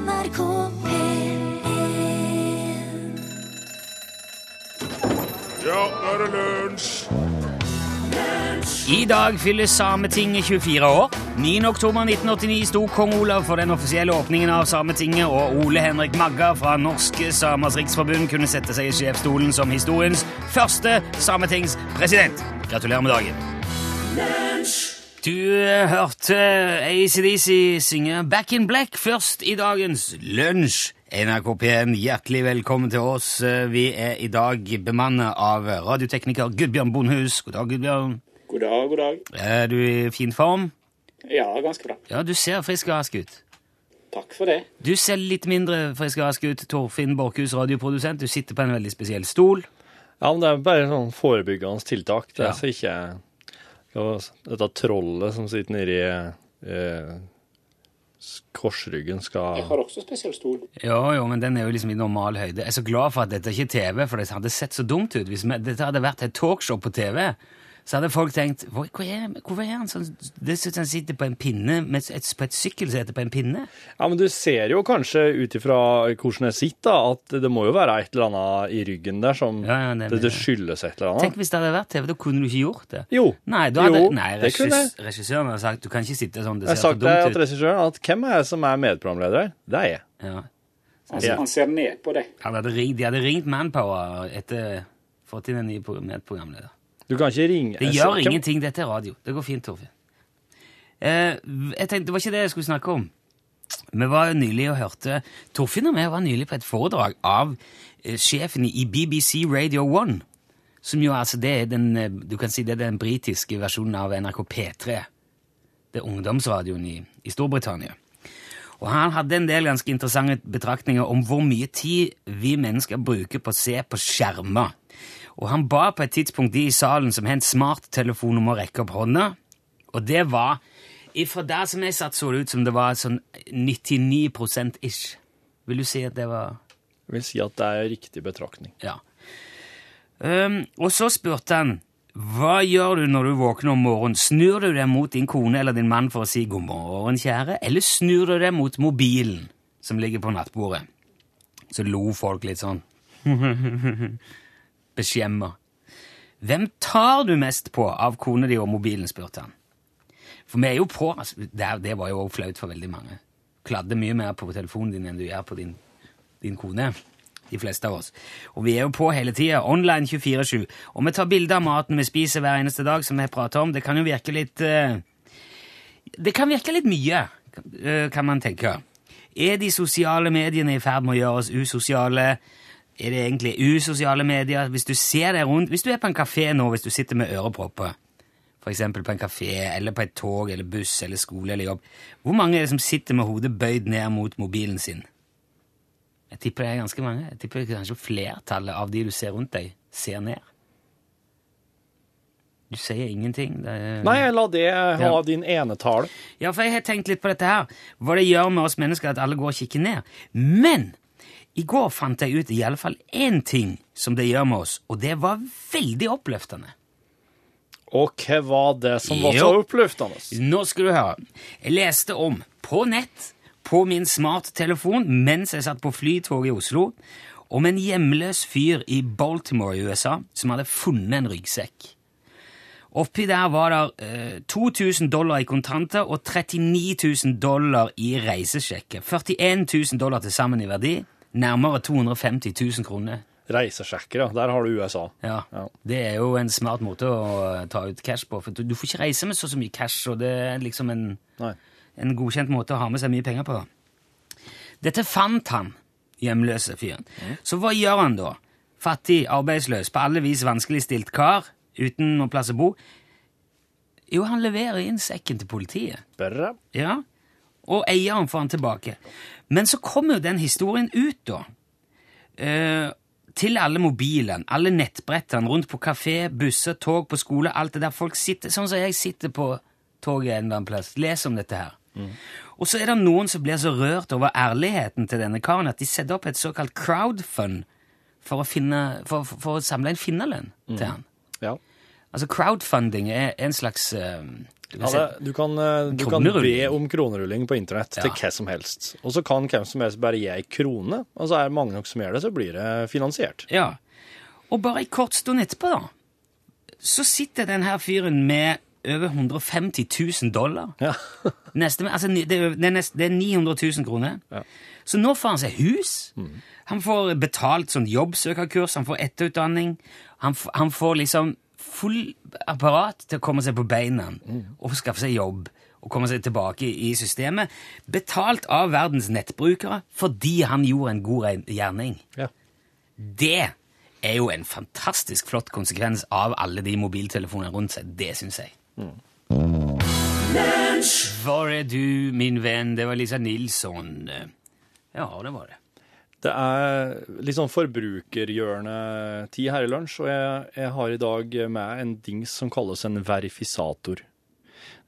NRK P1 Ja, nå er det lunsj! I dag fyller Sametinget 24 år. 9. oktober 1989 sto kong Olav for den offisielle åpningen av Sametinget, og Ole Henrik Magga fra Norske Samers Riksforbund kunne sette seg i sjefsstolen som historiens første sametingspresident. Gratulerer med dagen. Du eh, hørte ACDC synge Back in Black først i dagens lunsj. NRK P1, hjertelig velkommen til oss. Eh, Vi er i dag bemannet av radiotekniker Gudbjørn Bondhus. God dag, Gudbjørn. God dag, god dag. Er du i fin form? Ja, ganske bra. Ja, du ser frisk og rask ut. Takk for det. Du ser litt mindre frisk og rask ut, Torfinn Borchhus, radioprodusent. Du sitter på en veldig spesiell stol. Ja, men det er bare sånn forebyggende tiltak. Det er Ja. så ikke var det, Dette trollet som sitter nedi eh, korsryggen skal Jeg har også spesiell stol. Jo, jo, men den er jo liksom i normal høyde. Jeg er så glad for at dette ikke er TV, for det hadde sett så dumt ut. Hvis vi- dette hadde vært et talkshow på TV, så hadde folk tenkt Hvor, hvor er, hvorfor er han sånn Det ser ut som han sitter på en pinne, med et, på et sykkelsete på en pinne. Ja, men du ser jo kanskje ut ifra hvordan jeg sitter, at det må jo være et eller annet i ryggen der som Ja, ja, det- det, det skyldes et eller annet. Tenk hvis det hadde vært TV, da kunne du ikke gjort det. Jo. Nei, hadde, Jo, nei det kunne jeg. regissøren hadde sagt du kan ikke sitte sånn, det Jeg har ser for Jeg har sagt til regissøren at hvem er jeg som er medprogramleder her? Det er jeg. Ja. Altså, Ja. Han ser ned på ringt, de hadde ringt Manpower etter fått inn en ny medprogramleder. Du kan ikke ringe Det gjør hvem- ingenting, dette er radio. Det går fint, Torfinn. Eh, jeg tenkte, Det var ikke det jeg skulle snakke om. Vi var nylig og hørte Torfinn og jeg var nylig på et foredrag av eh, sjefen i BBC Radio 1. Som jo altså det er den eh, du kan si det er den britiske versjonen av NRK P3. Det er ungdomsradioen i, i Storbritannia. Og han hadde en del ganske interessante betraktninger om hvor mye tid vi mennesker bruker på å se på skjermer. Og han ba på et tidspunkt de i salen som har en smarttelefon om å rekke opp hånda. Og det var Fra der som jeg satt, så det ut som det var sånn 99% ish. Vil du si at det var Jeg vil si at det er riktig betraktning. Ja. Um, og så spurte han hva gjør du når du våkner om morgenen? Snur du deg mot din kone eller din mann for å si 'god morgen, kjære', eller snur du deg mot mobilen som ligger på nattbordet? Så lo folk litt sånn. Beskjemma. Hvem tar du mest på av kona di og mobilen, spurte han. For vi er jo på altså, det, det var jo også flaut for veldig mange. Kladde mye mer på telefonen din enn du gjør på din, din kone. De fleste av oss. Og vi er jo på hele tida. Online 24-7. Og vi tar bilder av maten vi spiser hver eneste dag, som vi prater om. Det kan jo virke litt uh, Det kan virke litt mye, uh, kan man tenke. Er de sosiale mediene i ferd med å gjøre oss usosiale? Er det egentlig usosiale medier? Hvis du ser deg rundt, hvis du er på en kafé nå, hvis du sitter med ørepropper, eksempel på en kafé, eller på et tog, eller buss, eller skole, eller jobb, hvor mange er det som sitter med hodet bøyd ned mot mobilen sin? Jeg tipper det er ganske mange. Jeg tipper kanskje flertallet av de du ser rundt deg, ser ned. Du sier ingenting. Det er... Nei, la det ha Ja. din enetale. Ja, for jeg har tenkt litt på dette her. Hva det gjør med oss mennesker at alle går og kikker ned. Men i går fant jeg ut i alle fall én ting som det gjør med oss, og det var veldig oppløftende. Og hva var det som var så oppløftende? Nå skal du høre. Jeg leste om på nett, på min smarttelefon, mens jeg satt på flytoget i Oslo, om en hjemløs fyr i Baltimore i USA som hadde funnet en ryggsekk. Oppi der var det eh, 2000 dollar i kontanter og 39 000 dollar i reisesjekker. 41 000 dollar til sammen i verdi. Nærmere 250 000 kroner. Reisesjekker, ja. Der har du USA. Ja, Ja. Det er jo en smart måte å eh, ta ut cash på. For du, får ikke reise med så, så mye cash, og det er liksom en, en godkjent måte å ha med seg mye penger på. Dette fant han, hjemløse fyren. Så hva gjør han da? Fattig, arbeidsløs, på alle vis vanskeligstilt kar, uten noen plass å bo. Jo, han leverer inn sekken til politiet. Bra. Ja, og eieren får han tilbake. Men så kommer jo den historien ut, da. Eh, til alle mobilene, alle nettbrettene rundt på kafé, busser, tog, på skole, alt det der. Folk sitter sånn som jeg sitter på toget en eller annen plass. leser om dette her. Og så er det noen som blir så rørt over ærligheten til denne karen at de setter opp et såkalt crowdfund for å, finne, for, for, for å samle en finnerlønn til han. Ja. Altså Crowdfunding er en slags vi Ja, det, du kan, eh, du kan be om kronerulling på internett til hva som helst. Og så kan hvem som helst bare gi ei krone, og så er det mange nok som gjør det, så blir det finansiert. Ja. Og bare ei kort stund etterpå, da, så sitter den her fyren med over 150 000 dollar. Ja. Neste, altså, det, er, det, er nest, det er 900 000 kroner. Ja. Så nå får han seg hus. Han får betalt sånn jobbsøkerkurs, han får etterutdanning. Han, han får liksom full apparat til å komme seg på beina og skaffe seg jobb og komme seg tilbake i systemet. Betalt av verdens nettbrukere fordi han gjorde en god gjerning. Ja. Det er jo en fantastisk flott konsekvens av alle de mobiltelefonene rundt seg. Det syns jeg. Hvor er du, min venn? Det var Lisa Nilsson. Ja, det var det. Det er litt sånn forbrukerhjørnetid her i lunsj, og jeg, jeg har i dag med en dings som kalles en verifisator.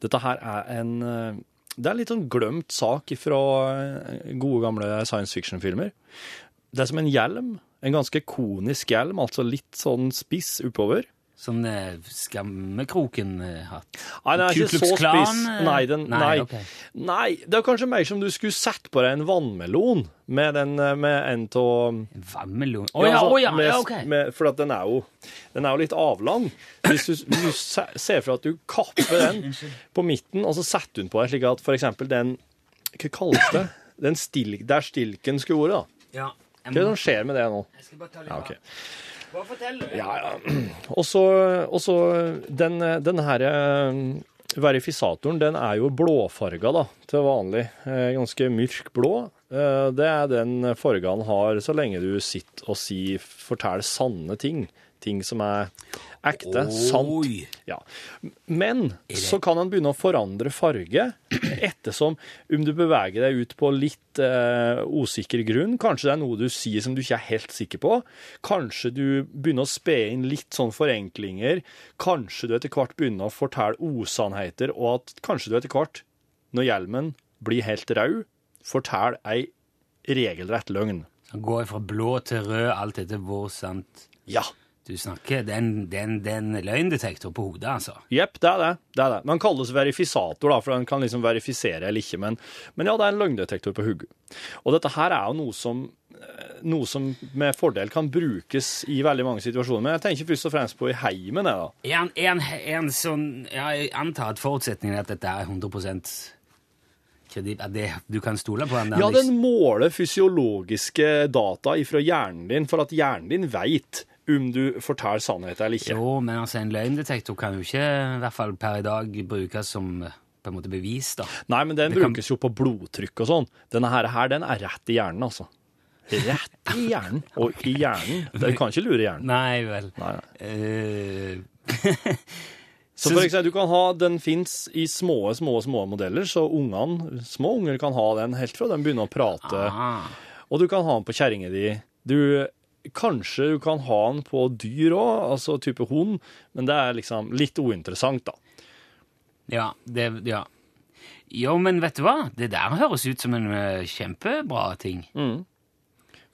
Dette her er en eh, Det er litt sånn glemt sak fra eh, gode, gamle science fiction-filmer. Det er som en hjelm. En ganske konisk hjelm, altså litt sånn spiss oppover. Som eh, Skammekroken-hatt. Nei, den er ikke så spiss. eh? Nei, den, Nei, nei, Okay. nei, det er kanskje mer som du skulle sett på deg en vannmelon med, den, eh, med en av Vannmelon Å ja, å ja, med, ja, ok. med, for den er, jo, den er jo litt avlang. Hvis du, du ser for at du kapper den på midten, og så setter du den på deg slik at for eksempel den Hva kalles det? Den stil, der stilken skulle vært, da. Ja, Hva er det som skjer med det nå? Jeg skal bare ta litt Ja, okay. vann. Bare fortell. du. Ja, ja. Og så, den, den her eh, verifisatoren, den er jo blåfarga da, til vanlig. Eh, Ganske mørk blå. Eh, Det er den farga han har så lenge du sitter og sier, forteller sanne ting. Ting som er ekte, sant. Ja. Men så kan han begynne å forandre farge ettersom om du beveger deg ut på litt eh, usikker grunn. Kanskje det er noe du sier som du ikke er helt sikker på. Kanskje du begynner å spe inn litt sånn forenklinger. Kanskje du etter hvert begynner å fortelle usannheter, og at kanskje du etter hvert, når hjelmen blir helt rød, forteller ei regelrett løgn. Han går fra blå til rød, alt etter hvor sant Ja. Du snakker. Det er en, det er en, det er en løgndetektor på hodet, altså. Jepp, det er det. det er det. Den kalles verifisator, da, for den kan liksom verifisere eller ikke. Men, men ja, det er en løgndetektor på hodet. Og dette her er jo noe som, eh, noe som med fordel kan brukes i veldig mange situasjoner. Men jeg tenker først og fremst på i heimen. da. En, en, han sånn ja, Jeg antar at forutsetningen er at dette er 100 kreditt, at det, du kan stole på den? der. Ja, liksom. den måler fysiologiske data ifra hjernen din, for at hjernen din veit om du forteller sannheten eller ikke. Jo, men altså, en løgndetektor kan jo ikke, i hvert fall per i dag, brukes som på en måte bevis, da. Nei, men den Det kan- brukes jo på blodtrykk og sånn. Denne her, her, den er rett i hjernen, altså. Rett i hjernen. Og i hjernen. Du kan ikke lure hjernen. Nei vel. Nei, nei. Eh, Så for eksempel, du kan ha, den fins i små, små, små modeller, så ungene, små unger kan ha den helt fra de begynner å prate. ah, Og du kan ha den på kjerringa di. Du, kanskje du kan ha den på dyr òg, altså type hund, men det er liksom litt uinteressant, da. ja, det, ja. Jo, men vet du hva? Det der høres ut som en eh, kjempebra ting.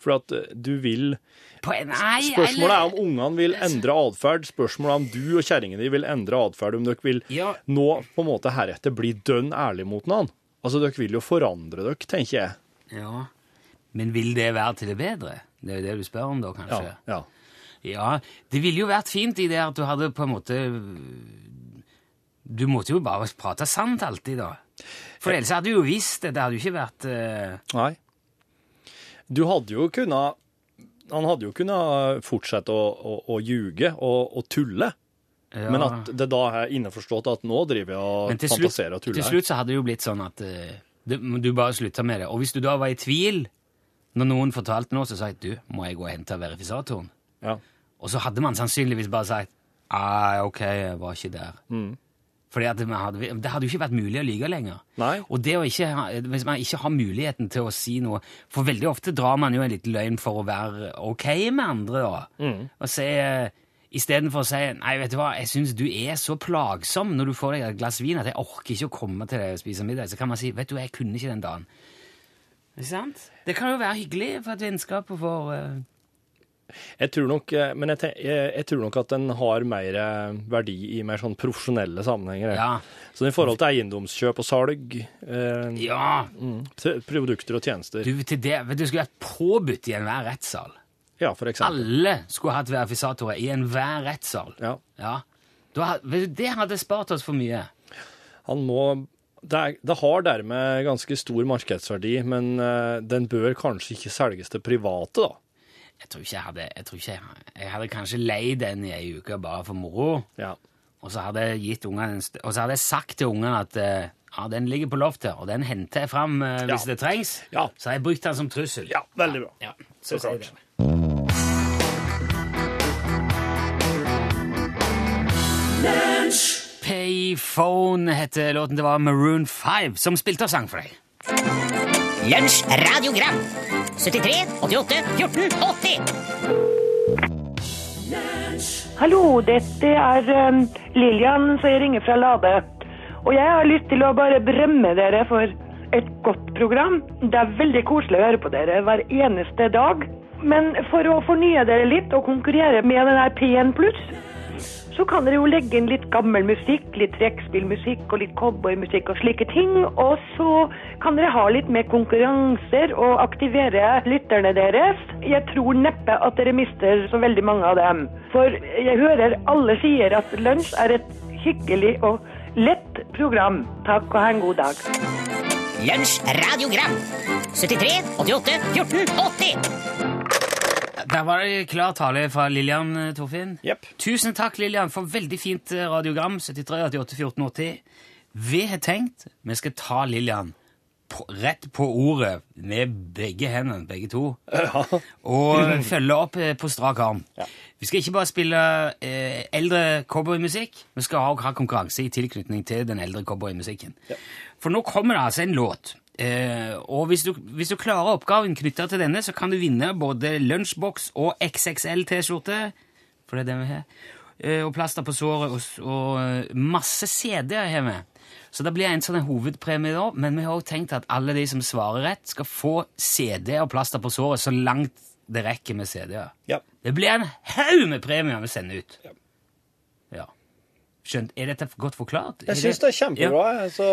For at eh, du vil Spørsmålet er om ungene vil endre atferd. Spørsmålet er om du og kjerringa di vil endre atferd. Om dere vil Ja. nå på en måte heretter bli dønn ærlig mot hverandre. Altså, dere vil jo forandre dere, tenker jeg. Ja. Men vil det være til det bedre? Det er jo det du spør om, da, kanskje? ja. Ja, det ville jo vært fint i det at du hadde på en måte Du måtte jo bare prate sant alltid, da. For ellers hadde du jo visst det. Det hadde jo ikke vært uh... Nei. Du hadde jo kunnet Han hadde jo kunnet fortsette å, å, å ljuge og, tulle. ja. Men at det da er innforstått at nå driver jeg og fantaserer og til slutt så hadde det jo blitt sånn at uh, det, du bare slutta med det. Og hvis du da var i tvil når noen fortalte noe, så sa jeg du, må jeg gå og hente verifisatoren? Ja. Og så hadde man sannsynligvis bare sagt ah, ok, jeg var ikke der. Mm. Fordi hadde, Det hadde jo ikke vært mulig å lyge lenger. Nei. Og det å ikke ha, hvis man ikke har muligheten til å si noe For veldig ofte drar man jo en liten løgn for å være ok med andre, da. Mm. Og si Istedenfor å si Nei, vet du hva, jeg syns du er så plagsom når du får deg et glass vin at jeg orker ikke å komme til deg og spise middag. Så kan man si Vet du, jeg kunne ikke den dagen. Ikke sant? Det kan jo være hyggelig for et vennskap og for uh... Jeg tror nok, eh, men jeg, jeg, jeg tror nok at den har mer eh, verdi i mer sånn profesjonelle sammenhenger. Ja. Så i forhold til eiendomskjøp og salg, uh, Ja, mm, produkter og tjenester. du, til det, vet du, skulle vært påbudt i enhver rettssal. Ja, for eksempel. Alle skulle hatt verifisatorer i enhver rettssal. Ja. Ja. Da, det hadde spart oss for mye. Han må det, er, det har dermed ganske stor markedsverdi, men eh, den bør kanskje ikke selges til private, da. Jeg tror ikke jeg hadde Jeg, tror ikke jeg, jeg hadde kanskje leid den i ei uke bare for moro. Ja. Og så hadde jeg gitt ungene en Og så hadde jeg sagt til ungene at eh, ja, den ligger på loftet, og den henter jeg fram eh, hvis Ja. det trengs. Ja. Så har jeg brukt den som trussel. Ja, veldig bra. Ja, så Så klart. det. Payphone heter låten. Det var Maroon 5 som spilte og sang for deg. Lunsj radiogram 73 88 14 80 Hallo, dette er um, Lillian som jeg ringer fra Lade. Og jeg har lyst til å bare berømme dere for et godt program. Det er veldig koselig å høre på dere hver eneste dag. Men for å fornye dere litt og konkurrere med den her P1 Pluss, så kan dere jo legge inn litt gammel musikk, litt trekkspillmusikk og litt cowboymusikk og slike ting. Og så kan dere ha litt mer konkurranser og aktivere lytterne deres. Jeg tror neppe at dere mister så veldig mange av dem. For jeg hører alle sier at lunsj er et hyggelig og lett program. Takk og ha en god dag. Lunsj radiogram 73 88 14 80 Der var det klar tale fra Lillian, eh, Torfinn. Yep. Tusen takk, Lillian, for veldig fint eh, radiogram. 73 88 14 80. Vi har tenkt vi skal ta Lillian på, rett på ordet med begge hendene, begge to, og følge opp eh, på strak arm. Vi skal ikke bare spille eh, eldre cowboymusikk, vi skal også ha konkurranse i tilknytning til den eldre cowboymusikken. For nå kommer det altså en låt. Eh, og hvis du, hvis du klarer oppgaven knytta til denne, så kan du vinne både lunsjboks og XXL-T-skjorte, for det er det vi har, eh, og plaster på såret, og, og eh, masse CD-er har vi. Så det blir en sånn hovedpremie da, men vi har også tenkt at alle de som svarer rett, skal få CD og plaster på såret så langt det rekker med CD-er. Ja. Det blir en haug med premier vi sender ut. Ja. Skjønt, Er dette godt forklart? Jeg syns det er kjempebra, Ja. så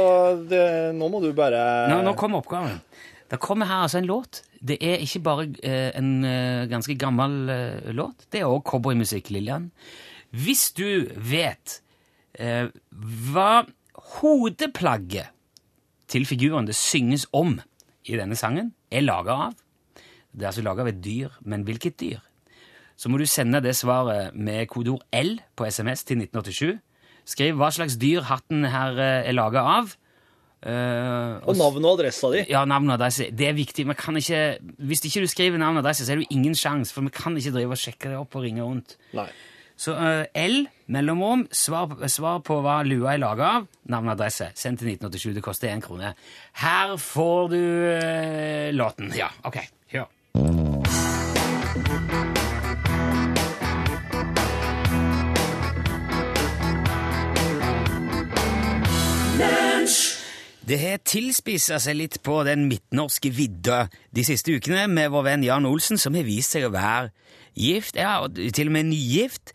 det, nå må du bare Nå, nå kommer oppgaven. Det kommer her altså en låt. Det er ikke bare eh, en eh, ganske gammel eh, låt, det er også cowboymusikk, Lillian. Hvis du vet eh, hva hodeplagget til figuren det synges om i denne sangen, er laga av Det er altså laga av et dyr, men hvilket dyr? Så må du sende det svaret med kodeord L på SMS til 1987. Skriv hva slags dyr hatten her eh, er laga av. Uh, Og navn og adressa di. ja, navn og adresse. Det er viktig. Ikke, hvis ikke du skriver navn og adresse, så er det jo ingen sjanse, for vi kan ikke drive og sjekke det opp og ringe rundt. Nei. Så uh, L, mellomrom, svar, svar på hva lua er laga av, navn og adresse. Send til 1987. Det koster én krone. Her får du uh, låten. Ja, OK. Det har tilspissa seg litt på den midtnorske vidda de siste ukene med vår venn Jan Olsen, som har vist seg å være gift, ja, og til og med nygift.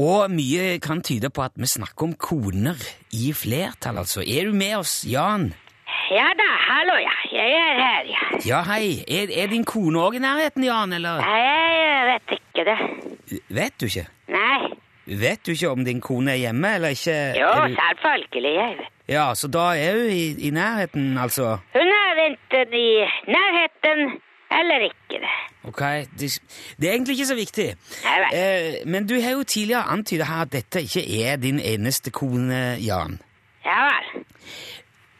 Og mye kan tyde på at vi snakker om koner i flertall, altså. Er du med oss, Jan? Ja da, hallo ja, jeg er her, ja. Ja, hei. Er, er din kone òg i nærheten, Jan, eller? Nei, Jeg vet ikke det. Vet du ikke? Nei. Vet du ikke om din kone er hjemme, eller ikke? Jo, Er du... selvfølgelig, jeg vet. Ja, så da er hun i, i nærheten, altså? Hun er enten i nærheten eller ikke det. Ok, det, det er egentlig ikke så viktig. Nei vel. Eh, men du har jo tidligere antydet her at dette ikke er din eneste kone, Jan. Ja vel.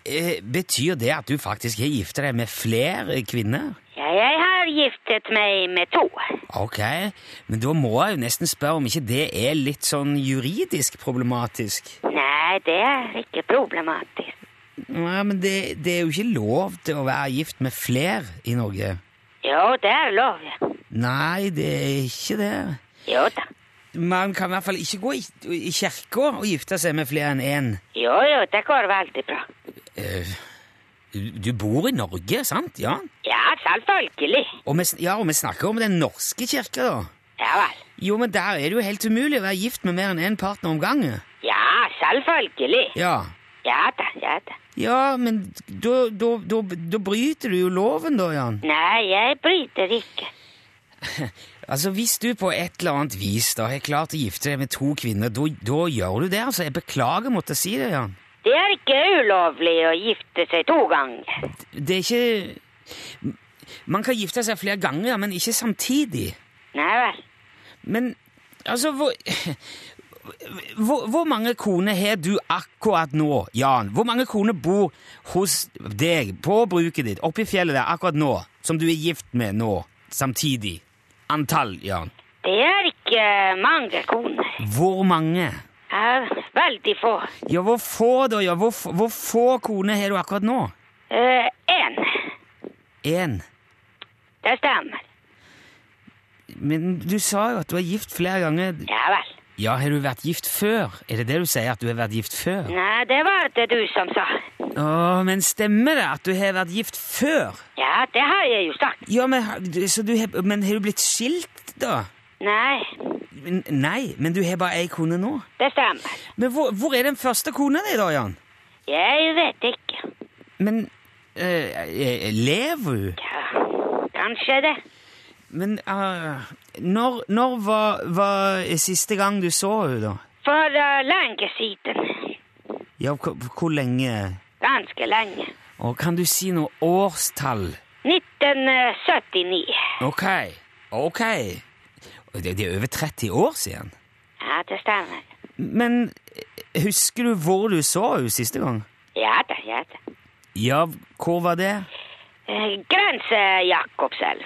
Eh, betyr det at du faktisk har gifta deg med flere kvinner? Ja, jeg har giftet meg med to. Ok, men da må jeg jo nesten spørre om ikke det er litt sånn juridisk problematisk? Nei, det er ikke problematisk. Nei, men det, det er jo ikke lov til å være gift med flere i Norge. Jo, det er lov, ja. Nei, det er ikke det. Jo da. Man kan i hvert fall ikke gå i, i kirka og gifte seg med flere enn én. Jo, jo, det går veldig bra. Eh, du, bor i Norge, sant, Jan? Ja, selvfølgelig. Og vi, sn- ja, og vi snakker om den norske kirka, da. Ja vel. Jo, men der er det jo helt umulig å være gift med mer enn én partner om gangen. Ja, selvfølgelig. Ja. Ja da, ja da. Ja, men da, da, da, da bryter du jo loven, da, Jan. Nei, jeg bryter ikke. Altså, Hvis du på et eller annet vis da har klart å gifte deg med to kvinner, da, da gjør du det, altså. Jeg beklager å måtte si det, Jan. Det er ikke ulovlig å gifte seg to ganger. Det er ikke Man kan gifte seg flere ganger, men ikke samtidig. Nei vel. Men altså hvor, hvor, hvor mange koner har du akkurat nå, Jan? Hvor mange koner bor hos deg på bruket ditt oppe i fjellet der akkurat nå, som du er gift med nå, samtidig? Antall, Jan. Det er ikke mange koner. Hvor mange? Ja, veldig få. Ja, hvor få, da? Ja, hvor, hvor få koner har du akkurat nå? Eh, en. Én. Det stemmer. Men du sa jo at du er gift flere ganger. Ja vel. Ja, har du vært gift før? Er det det du sier, at du har vært gift før? Nei, det var det du som sa. Å, men stemmer det at du har vært gift før? Ja, det har jeg jo sagt. Ja, men, du- så du har, men har du blitt skilt, da? Nei, Nei, men du har bare ei kone nå? det stemmer. Men hvor, hvor er den første kona di, da, Jan? Jeg vet ikke. Men eh, lever hun? Ja, kanskje det. Men eh, når, når var, var siste gang du så henne, da? For uh, lenge siden. Ja, hvor lenge? Ganske lenge. Og kan du si noe årstall? 1979. Ok, ok. Det, er over 30 år siden. Ja, det stemmer. Men eh, husker du hvor du så henne siste gang? Ja da, ja da. Ja, hvor var det? Eh, Grense Jakobselv.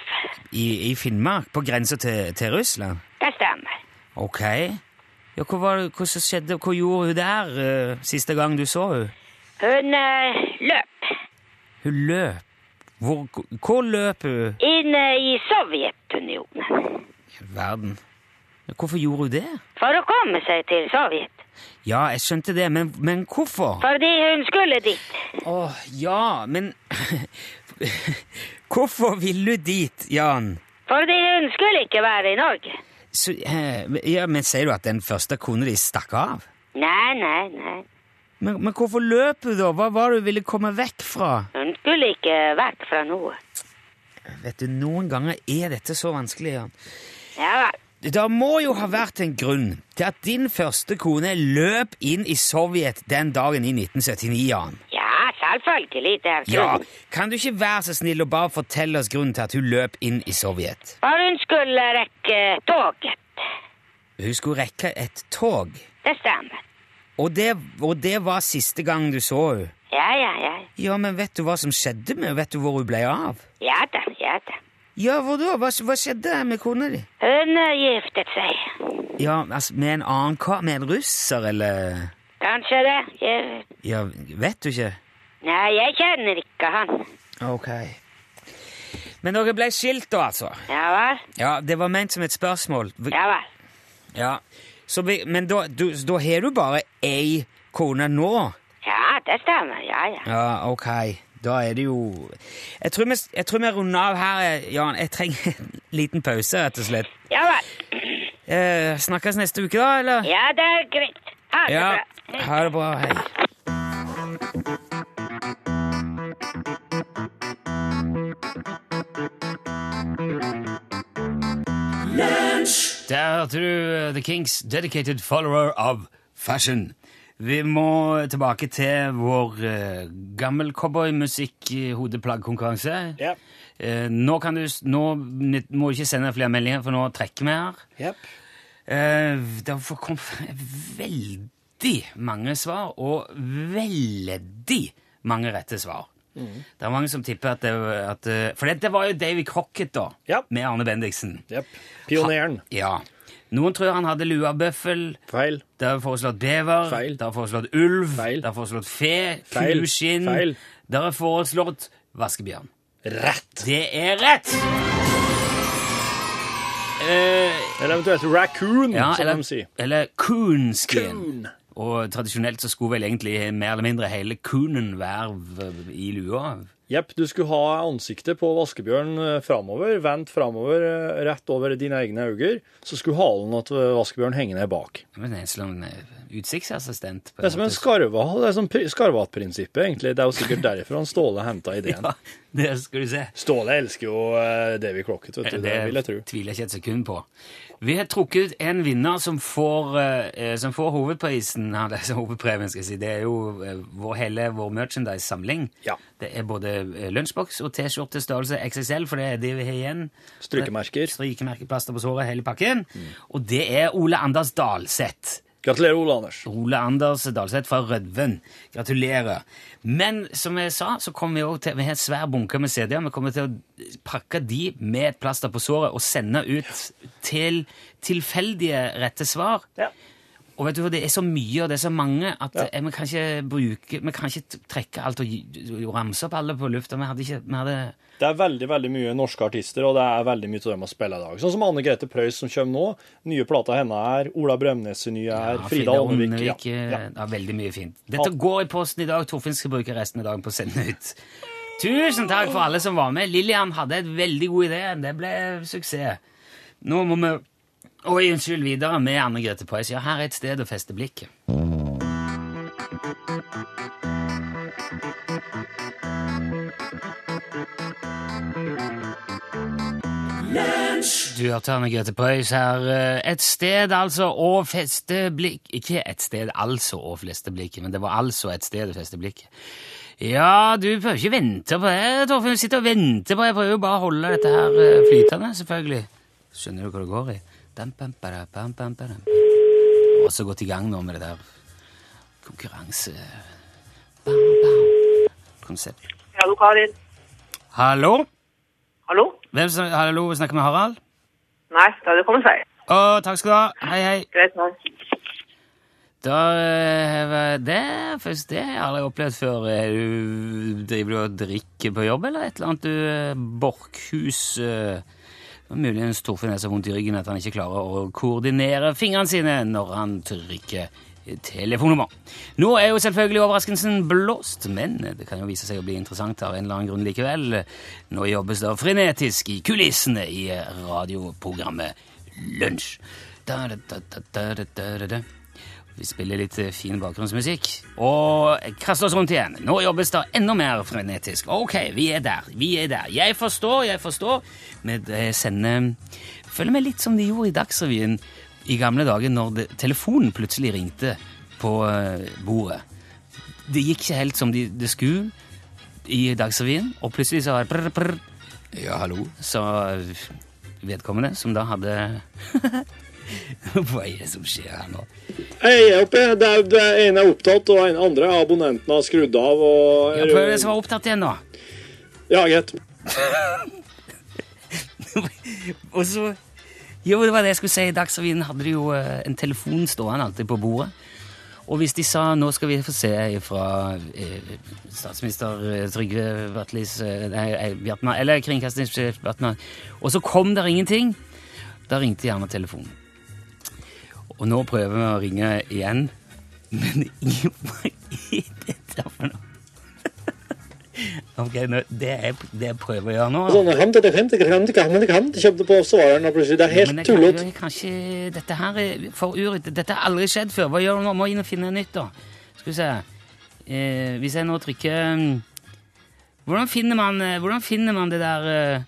I, i Finnmark? På grensa til, til Russland? Det stemmer. Ok. Ja, hva, var hva skjedde? Hva gjorde hun der uh, siste gang du så henne? Hun uh, løp Hun løp. Hvor, hvor løp hun? inn i Sovjetunionen. Verden. Hvorfor gjorde hun det? For å komme seg til Sovjet. Ja, jeg skjønte det, men, men hvorfor? Fordi hun skulle dit. Åh, ja, men Hvorfor ville hun dit, Jan? Fordi hun skulle ikke være i Norge. Så, eh, ja, men Sier du at den første kona di stakk av? Nei, nei, nei. Men, men hvorfor løp hun, da? Hva var det hun ville komme vekk fra? Hun skulle ikke vekk fra noe. Vet du, Noen ganger er dette så vanskelig, Jan. Ja vel. Det må jo ha vært en grunn til at din første kone løp inn i Sovjet den dagen i 1979, Jan. Ja, selvfølgelig. Det er Ja. Kan du ikke være så snill og bare fortelle oss grunnen til at hun løp inn i Sovjet? For hun skulle rekke toget. Hun skulle rekke et tog, Det stemmer. og det, og det var siste gang du så henne. Ja, ja, ja. Ja, men vet du hva som skjedde med henne? Vet du hvor hun ble av? Ja da, ja da. Ja, hvor da? Hva, hva skjedde med kona di? Hun eh, giftet seg. Ja, altså, Med en annen kar? Med en russer, eller Kanskje det. Jeg... Ja, vet du ikke? Nei, jeg kjenner ikke han. Ok. Men dere ble skilt, da, altså? Ja vel. Ja, det var ment som et spørsmål. Ja vel. Ja, så Men da, du, da har du bare ei kone nå? Ja, det stemmer. Ja, ja. Ja, ok. Da er det jo Jeg tror vi, jeg tror vi runder av her, Jan. Jeg trenger en liten pause, rett og slett. Ja vel. Eh, snakkes neste uke, da, eller? Ja, det er greit. Ha det Ja. bra. Ha det bra. Hei. Der hørte du uh, The Kings Dedicated Follower of Fashion. Vi må tilbake til vår uh, gammel cowboymusikk-hodeplaggkonkurranse. Yep. Uh, nå, kan du, nå må du ikke sende flere meldinger, for nå trekker vi her. Yep. Uh, det har kommet veldig mange svar, og veldig mange rette svar. Det er mange som tipper at det, at, eh, For dette var jo Davy Crocket, da, yep. med Arne Bendiksen. Pioneren. Ja. Noen tror han hadde lua bøffel. Feil. Det har foreslått bever. Feil. Det har foreslått ulv. Feil. Det har foreslått fe. Feil. Kuskinn. Feil. Det har foreslått vaskebjørn. Rett. Det er rett! Eh, Eller eventuelt raccoon, ja, som eller, de sier. eller coonskin. Coon. Og tradisjonelt så skulle vel egentlig mer eller mindre hele coonen være i lua. Jepp, du skulle ha ansiktet på vaskebjørn eh, framover, vendt framover, eh, rett over dine egne øyne. Så skulle halen til vaskebjørn henge ned bak. Men det er en eh, utsiktsassistent. på Det er som en skarva. Det er som skarvatprinsippet, egentlig. Det er jo sikkert derifra han Ståle henta ideen. Ja, det skal du se. Ståle elsker jo eh, Davy Crocket, vet du. Det vil jeg tro. tviler jeg ikke et sekund på. Vi har trukket ut en vinner som får, eh, som får hovedprisen. Ja, det er hovedpremien, skal jeg si. Det er jo eh, vår, hele vår merchandise-samling. Ja. Det er både eh, lunsjboks og T-skjorte størrelse XXL, for det er det vi har igjen. Strykemerker. Strykemerker, plaster på såret, hele pakken. Og det er Ole Anders Dalseth. Gratulerer, Ole Anders. Ole Anders Dalseth fra Rødven. Gratulerer. Men som jeg sa, så kommer vi også til Vi har en svær bunke med CD-er. Vi kommer til å pakke de med et plaster på såret og sende ut til tilfeldige rette svar. Ja. Og vet du, hva, Det er så mye og det er så mange at eh, vi kan ikke bruke, vi kan ikke trekke alt og og ramse opp alle på lufta. Vi hadde ikke vi hadde, Det er veldig veldig mye norske artister, og det er veldig mye av dem å spille i dag. Sånn som Anne Grete Preus som kommer nå. Nye plata henne er. Ola Bremnes nye er. Ja, Frida. Ånnevik, Ja. eh, Ja. ja, veldig mye fint. Dette går i posten i dag. Torfinn skal bruke resten av dagen på å sende ut. Tusen takk for alle som var med. Lillian hadde et veldig god idé. Det ble suksess. Nå må vi Oi, unnskyld, videre med Anne Grete Preus. Ja, her er et sted å feste blikket. Du hørte med Grete Preus her. eh, Et sted altså å feste blikk Ikke et sted altså å feste blikket, men det var altså et sted å feste blikket. Ja, du prøver ikke vente på det, Torfinn. Du sitter og venter på det. Jeg prøver jo bare å holde dette her eh, flytende, selvfølgelig. Skjønner du hva det går i? Bada. Også gått i gang nå med det der konkurranse... Bam, bam. Konsept. Hallo, Karin. Hallo? Hallo? Hvem som, hallo, snakker med Harald? Nei, da hadde det kommet feil. Å, takk skal du ha. Hei, hei. Greit, nei. Da eh, Det først, det har jeg aldri opplevd før. Du, driver du og drikker på jobb, eller et eller annet? Du, eh, Borchhus eh, var Muligens Torfinn er så vondt i ryggen at han ikke klarer å koordinere fingrene sine når han trykker telefonnummer. Nå er jo selvfølgelig overraskelsen blåst, men det kan jo vise seg å bli interessant av en eller annen grunn likevel. Nå jobbes det frenetisk i kulissene i radioprogrammet Lunsj. Vi spiller litt fin bakgrunnsmusikk og kaster oss rundt igjen. Nå jobbes det enda mer frenetisk. Ok, vi er der. Vi er der. Jeg forstår, jeg forstår. Vi sender Føler meg litt som de gjorde i Dagsrevyen i gamle dager, når det, telefonen plutselig ringte på eh, bordet. Det gikk ikke helt som de, det skulle i Dagsrevyen, og plutselig så var det prr, prr. Ja, hallo, sa vedkommende, som da hadde Hva er det som skjer her nå? Jeg er oppe. Det er, det er en er opptatt, og den andre er abonnenten har skrudd av. Og, Ja, prøv å være opptatt igjen, da. Ja, greit. Og så Jo, det var det jeg skulle si. I Dagsrevyen hadde de jo eh, en telefon stående alltid på bordet. Og hvis de sa 'nå skal vi få se fra eh, statsminister eh, Trygve Bratlis eh, eh, eller kringkastingssjef Bjartmar Og så kom det ingenting. Da ringte gjerne telefonen. Og nå prøver vi å ringe igjen, men hva er dette for noe? Ok, det, er, det jeg prøver å gjøre nå Sånn, det, det, det, det. Det på svareren, og plutselig. Det er helt tullete. jeg kan ikke- Dette her er for uryddig. Dette har aldri skjedd før. Hva gjør du nå? Må inn og finne nytt, da. Skal vi se. Eh, hvis jeg nå trykker mm, Hvordan finner man, eh, hvordan finner man det der eh,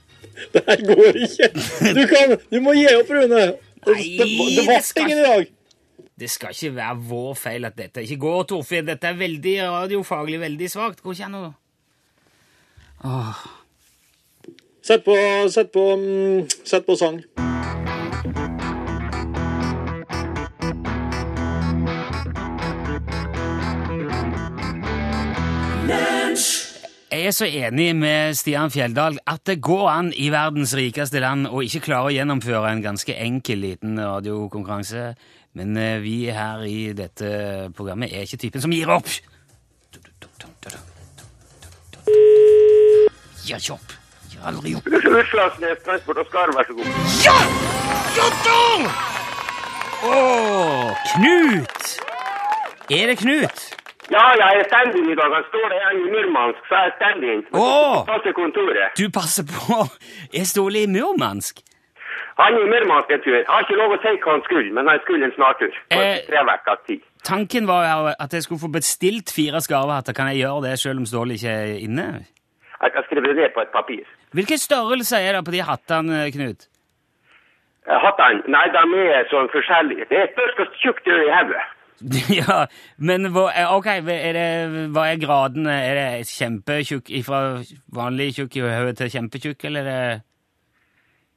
Det her går ikke. Du, kan, du må gi opp, Rune. Det, Nei, det var ingen i dag. Det skal ikke være vår feil at dette ikke går, Torfinn. Dette er veldig radiofaglig veldig svakt. Går ikke an å Åh. Sett på, sett på, mm, sett på sang. Jeg er så enig med Stian Fjelldal at det går an i verdens rikeste land å ikke klare å gjennomføre en ganske enkel liten radiokonkurranse. Men eh, vi her i dette programmet er ikke typen som gir opp. Gir kjapp. Jeg har aldri opp. Utslagsnes Transport og Skar, vær så god. Ja! Ja da! Å, Knut! Er det Knut? Ja, jeg er stand-in i dag. Han står der i Murmansk, så jeg er stand-in. Passer kontoret. Du passer på! Er Ståle i Murmansk? Han er i Murmansk en tur. Jeg har ikke lov å si hva han skulle, men han skulle en snartur. Eh. Tanken var at jeg skulle få bestilt fire skarvehatter. Kan jeg gjøre det selv om Ståle ikke er inne? Jeg kan skrive det ned på et papir. Hvilken størrelse er det på de hattene, Knut? Eh, Hattene, nei, de er sånn forskjellige. Det er hvor tjukt du er i hodet. ja, men hva, eh, ok, er det, hva er gradene? Er det kjempetjukk fra vanlig tjukk i hodet til kjempetjukk, eller er det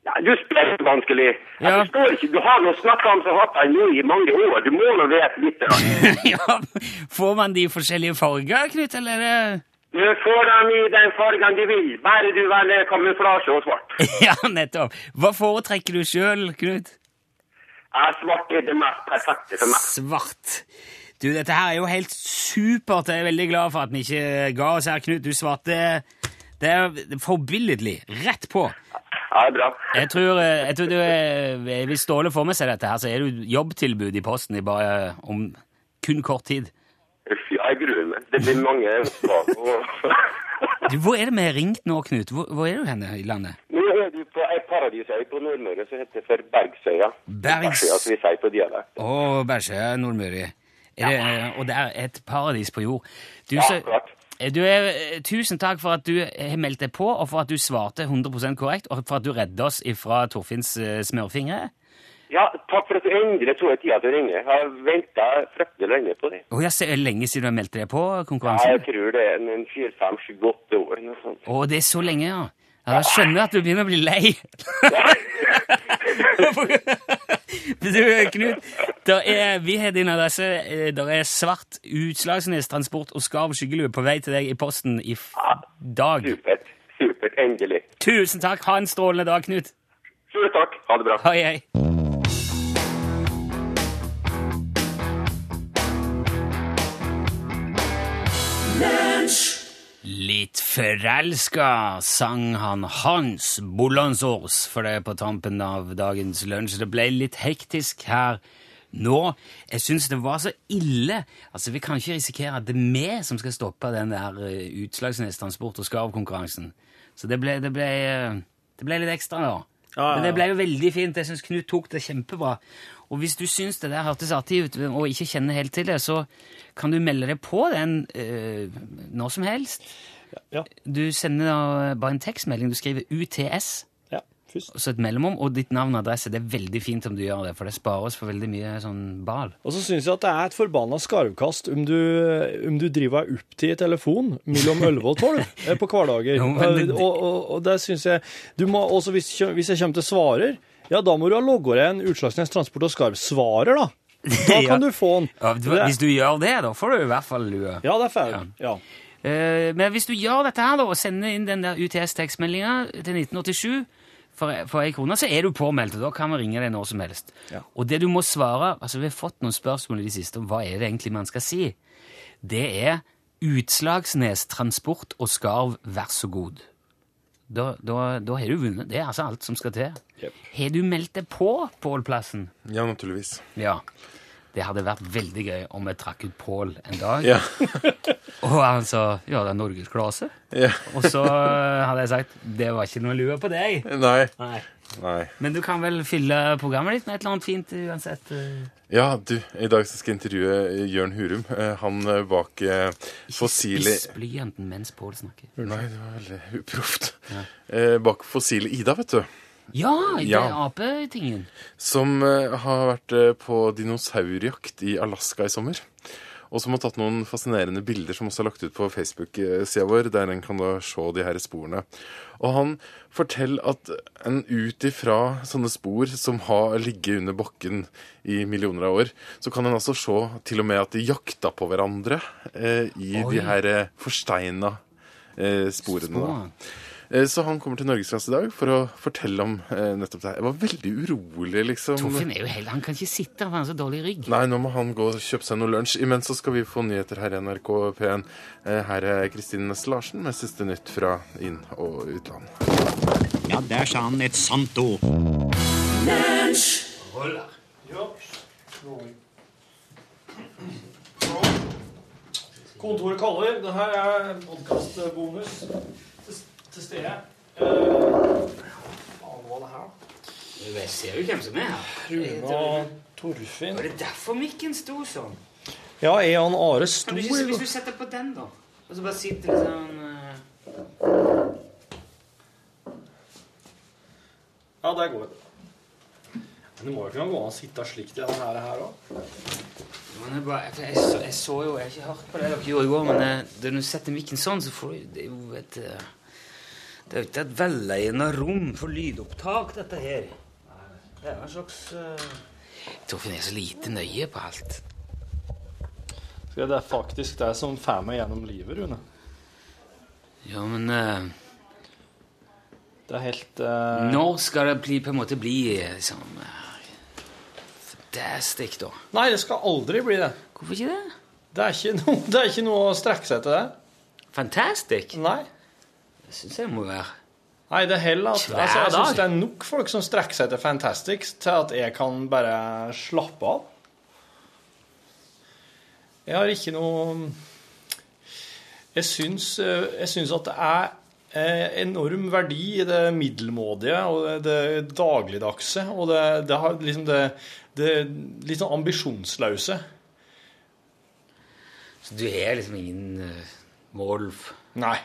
Ja, du spør vanskelig. Jeg Ja. forstår ikke. Du har nå snakka om hattene nå i mange år. Du må nå vite litt. Ja, får man de forskjellige farger, Knut, eller Du får dem i den fargen de vil, bare du velger kamuflasje og svart. Ja, nettopp. Hva foretrekker du sjøl, Knut? Ja, svart er det mest perfekte for meg. Svart. Du, dette her er jo helt supert. Jeg er veldig glad for at vi ikke ga oss her, Knut. Du svarte Det er forbilledlig. Rett på. Ja, det er bra. Jeg tror, eh, jeg tror du er, Hvis Ståle får med seg dette, her, så er det jobbtilbud i Posten i bare om kun kort tid. Uff, jeg gruer. Det blir mange svar. Hvor er det vi har ringt nå, Knut? Hvor, hvor er du henne i landet? Nå er du på ei paradisøy på Nordmøre som heter for Bergsøya. Bergs- Bergsøya, som vi sier på dialekt. Å, Bergsøya, Nordmøre. Det, eh, og det er et paradis på jord. Du, Ja, klart. du er, eh, tusen takk for at du har meldt deg på, og for at du svarte 100% korrekt, og for at du redda oss fra Torfinns eh, smørfingre. Ja, takk for at du endelig tok deg tida til å ringe. Jeg har venta fryktelig lenge på det. Oh, jeg ser er lenge siden du har meldt deg på Ja, jeg tror det er en fire, fem, sju, åtte år. Å, oh, det er så lenge, ja. ja da skjønner jeg at du begynner å bli lei. du, Knut, er, vi har din adresse. Det Der er svart Utslagsnes Transport og Skarv skyggelue på vei til deg i posten i dag. Supert. Supert. Endelig. Tusen takk. Ha en strålende dag, Knut. Tusen takk. Ha det bra. Hei, hei. Litt forelska, sang han Hans Bollandsås for det på tampen av dagens lunsj. Det ble litt hektisk her nå. Jeg syns det var så ille. Altså, Vi kan ikke risikere at det er vi som skal stoppe den der eh, Utslagsnes Transport og Skarv-konkurransen. Så det ble, det, ble, eh, det ble litt ekstra, da. Ja, Men det ble jo veldig fint. Jeg syns Knut tok det kjempebra. Og hvis du syns det der hørtes artig ut, og ikke kjenner helt til det, så kan du melde deg på den øh, når som helst. Ja. Du sender da bare en tekstmelding. Du skriver UTS, først. og så et mellomrom, og ditt navn og adresse. Det er veldig fint om du gjør det, for det sparer oss for veldig mye sånn bal. Og så syns jeg at det er et forbanna skarvkast om du, om du driver deg opp til telefon mellom 11 og 12 eh, på hverdager. Jo, det- og, og, og det syns jeg du må, Også hvis, hvis jeg kommer til svarer, ja, da må du ha logga deg en Utslagsnes Transport og Skarv-svarer, da. Da Ja. kan du få den. Ja, du, hvis du gjør det, da får du i hvert fall lue. Ja, det er feil. Ja. Eh, men hvis du gjør dette her da, og sender inn den der UTS-tekstmeldinga til 1987 for, ei krone, så er du påmeldt, og da kan vi ringe deg når som helst. Ja. Og det du må svare altså Vi har fått noen spørsmål i det siste om hva er det egentlig man skal si. Det er Utslagsnes Transport og Skarv, vær så god. Da, da, da har du vunnet. Det er altså alt som skal til. Yep. Har du meldt deg på Pål-plassen? Ja, naturligvis. Ja. Det hadde vært veldig gøy om jeg trakk ut Pål en dag. Ja. Og han sa ja, det er norgesklasse. ja. Og så eh, hadde jeg sagt det var ikke noe lue på deg. Nei. Nei. Nei. Men du kan vel fylle programmet ditt med et eller annet fint uansett. eh. Ja, du, i dag skal jeg intervjue Jørn Hurum. Eh, Han eh, bak eh, fossile Spiss blyanten mens Pål snakker. Nei, det var veldig uproft. Eh, bak fossile Ida, vet du. Ja, det Ja. er apetingen. Som eh, har vært eh, på dinosaurjakt i Alaska i sommer. Og som har tatt noen fascinerende bilder som også er lagt ut på Facebook-sida vår, der en kan da se de her sporene. Og han forteller at en ut ifra sånne spor som har ligget under bakken i millioner av år, så kan en altså se til og med at de jakta på hverandre eh, i Oi. de her eh, forsteina eh, sporene. da. Eh, Så han kommer til Norgesklasse i dag for å fortelle om eh, nettopp det her. Jeg var veldig urolig, liksom. Torfinn er jo heller, han kan ikke sitte, han har så dårlig rygg. Nei, nå må han gå og kjøpe seg noe lunsj. Imens så skal vi få nyheter her i NRK P1. Eh, Her er Kristine Næss Larsen med siste nytt fra inn- og utland. Ja, der sa han et sant ord. Lunsj! Kontoret kaller. Det her er podkastbonus til, stede. Uh, det her? Jeg ser jo hvem som er her. Rune og Torfinn. Var det derfor mikken sto sånn? Ja, er han Are stor? Kan du ikke, hvis du setter på den, da, og så bare sitter det sånn uh... Ja, det går. Men det må jo kunne gå an å sitte slik til den her òg. Men jeg, jeg, så, jeg så jo Jeg har ikke hørt på det dere gjorde i går, men eh, når du setter mikken sånn, så får du Det er jo et eh, Det er jo ikke et velegnet rom for lydopptak, dette her. Det er en slags uh... Torfinn er så lite nøye på alt. Det er faktisk det som får meg gjennom livet, Rune. Ja, men uh... Det er helt uh... Når skal det bli, på en måte bli eh, liksom eh, Fantastic, da? Nei, det skal aldri bli det. Hvorfor ikke det? Det er ikke noe, det er ikke noe å strekke seg til det. Fantastic? Nei. Det syns jeg må være Nei, det heller at altså, Jeg syns det er nok folk som strekker seg til Fantastics til at jeg kan bare slappe av. Jeg har ikke noe Jeg syns, eh, jeg syns at det er eh, enorm verdi i det middelmådige og det, det dagligdagse og det, det har liksom det, det litt sånn ambisjonsløse. Så du har liksom ingen eh, mål Nei.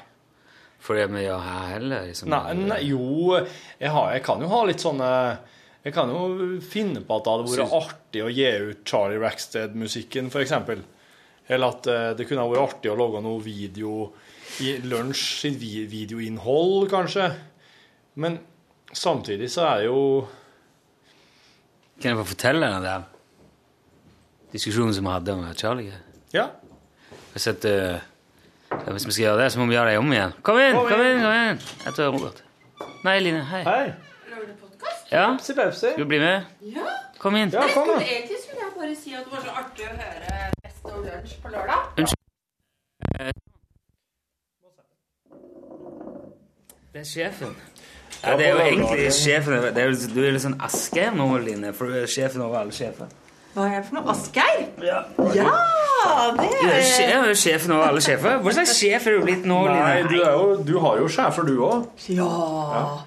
For det vi gjør her heller? Liksom, Nei, nei, jo, jeg, har, jeg kan jo ha litt sånne Jeg kan jo finne på at det hadde vært artig å gi ut Charlie Rackstead-musikken, f.eks. Eller at eh, det kunne ha vært artig å lage noe video i lunsj videoinnhold, kanskje. Men samtidig så er det jo Kan jeg få fortelle den der diskusjonen som vi hadde om Charlie? Ja. Jeg sett, eh, hvis vi skal gjøre det, så må vi gjøre det om igjen. Kom inn! Kom kom inn. inn, kom inn. Jeg tror Robert. Nei, Line. Hei. Hei. Ja, Pepsi, Pepsi. skal du bli med? Ja. Kom inn. Ja, kom, kom, skulle, egentlig skulle jeg bare si at det var så artig å høre Best of Lunsj på lørdag. Unnskyld. Det er sjefen. Ja, det er jo egentlig sjefen. Det er, jo- du er litt sånn Asgeir nå, Line, for du er sjefen over alle sjefer. Hva er det for noe? Asgeir? Ja. Ja, det Du er, sjef er jo sjefen over alle sjefer. Hva slags sjef er du blitt nå, Nei, du, er jo, du har jo sjefer, du òg. Ja.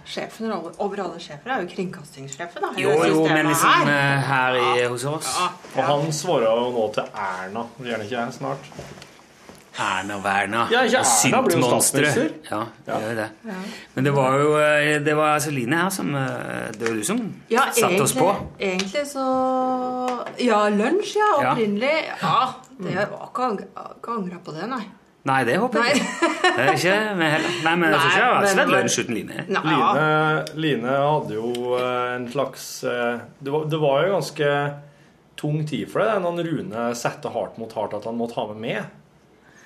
Sjefen over, over alle sjefer er jo kringkastingssjefen. da. Jo, jo, men liksom her. eh, her i, hos oss Og han svarer jo nå til Erna. Gjerne ikke jeg snart? Erna Werna. Ja, ikke Erna jo statsminister. Ja, Ja. det gjør det. Ja. Men det var jo eh, det var Celine Line her som eh, Det var du som Ja, satte oss på. egentlig så Ja, lunsj, ja. Ja. Opprinnelig. Ja. Det var ikke ang- ikke angra på det, nei. Nei, det håper jeg ikke. Det er ikke med heller. Nei, men jeg tror ikke det har Nei, vært lunsj uten Line. Line, Line hadde jo eh, en slags det var, det var jo ganske tung tid for det når Rune satte hardt mot hardt at han måtte ha med meg.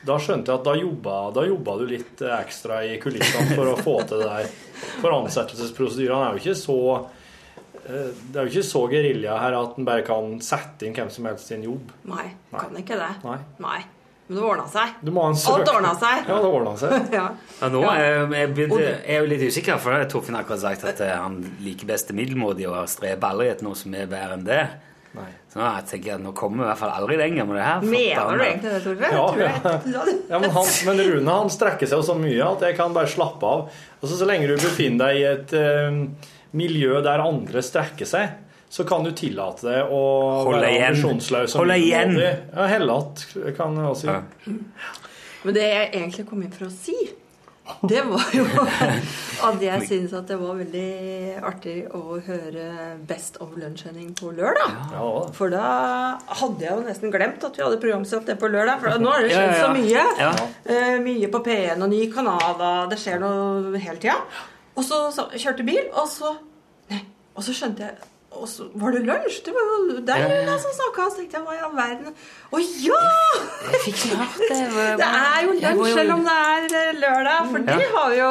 Da skjønte jeg at da jobba, da jobba du litt eh, ekstra i kulissene for å få til det der. For ansettelsesprosedyrene er jo ikke så eh, Det er jo ikke så gerilja her at en bare kan sette inn hvem som helst i en jobb. Nei, kan ikke det. Nei. Nei. Men det ordna seg. Du må ha en Alt ordna seg. Ja, det ordna seg. Ja. Ja, nå er jeg, begynte, jeg er jo litt usikker, for Torfinn har akkurat sagt at eh, han liker best det middelmådige og streber aldri etter noe som er bedre enn det. Nei. Så jeg tenker at nå kommer vi i hvert fall aldri lenger med det her. Mener du egentlig det, Torfinn? Ja, ja. Ja, men, han, men Rune han strekker seg jo så mye at jeg kan bare slappe av. Altså, Så lenge du befinner deg i et eh, miljø der andre strekker seg, så kan du tillate deg å Holde være igjen. ambisjonsløs. Holde igjen. Ja, helle att, kan jeg også si. Men det jeg egentlig kom inn for å si, det var jo at jeg syns at det var veldig artig å høre Best of Lunsj-sending på lørdag. Ja, For da hadde jeg jo nesten glemt at vi hadde programsatt det på lørdag. For nå har det skjedd så mye. ja. Eh, mye på P1 og ny Canada. det skjer noe hele tida. Og så, så kjørte bil, og så Nei, og så skjønte jeg og så var det lunsj? Det var jo deg Ja, ja, ja. Som snakka. Så tenkte jeg hva i all verden Å ja! Jeg det. Det er jo lunsj selv om det er eh, lørdag, for de har vi jo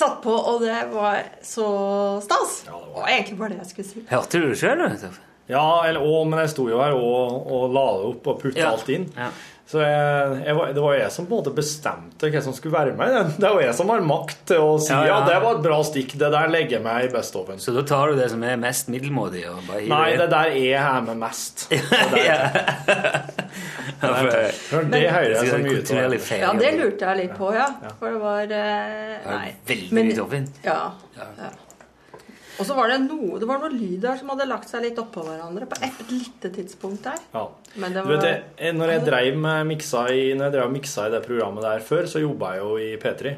satt på, og det var så stas. Og egentlig bare det jeg skulle si. Hørte du det sjøl? Ja, eller, å, men jeg sto jo her og, og la det opp og putta Ja. alt inn. Så jeg, jeg var, det var jeg som på en måte bestemte hva som skulle være med i den. Det er jo jeg som har makt til å si Ja, ja, ja. det var et bra stikk, det der legger jeg meg i best-oven. Så da tar du det som er mest middelmådig? Og bare Nei, det der er jeg med mest. Det det hører jeg så mye av. Ja, det lurte jeg litt på, ja. For det var eh, Nei. Veldig Men- mye Torfinn. Ja. ja. Og så var det noe Det var noe lyd der som hadde lagt seg litt oppå hverandre på et lite tidspunkt der. Ja. Men det Du vet, var jeg, når jeg drev med miksa i, når jeg drev miksa i det programmet der før, så jobba jeg jo i P3.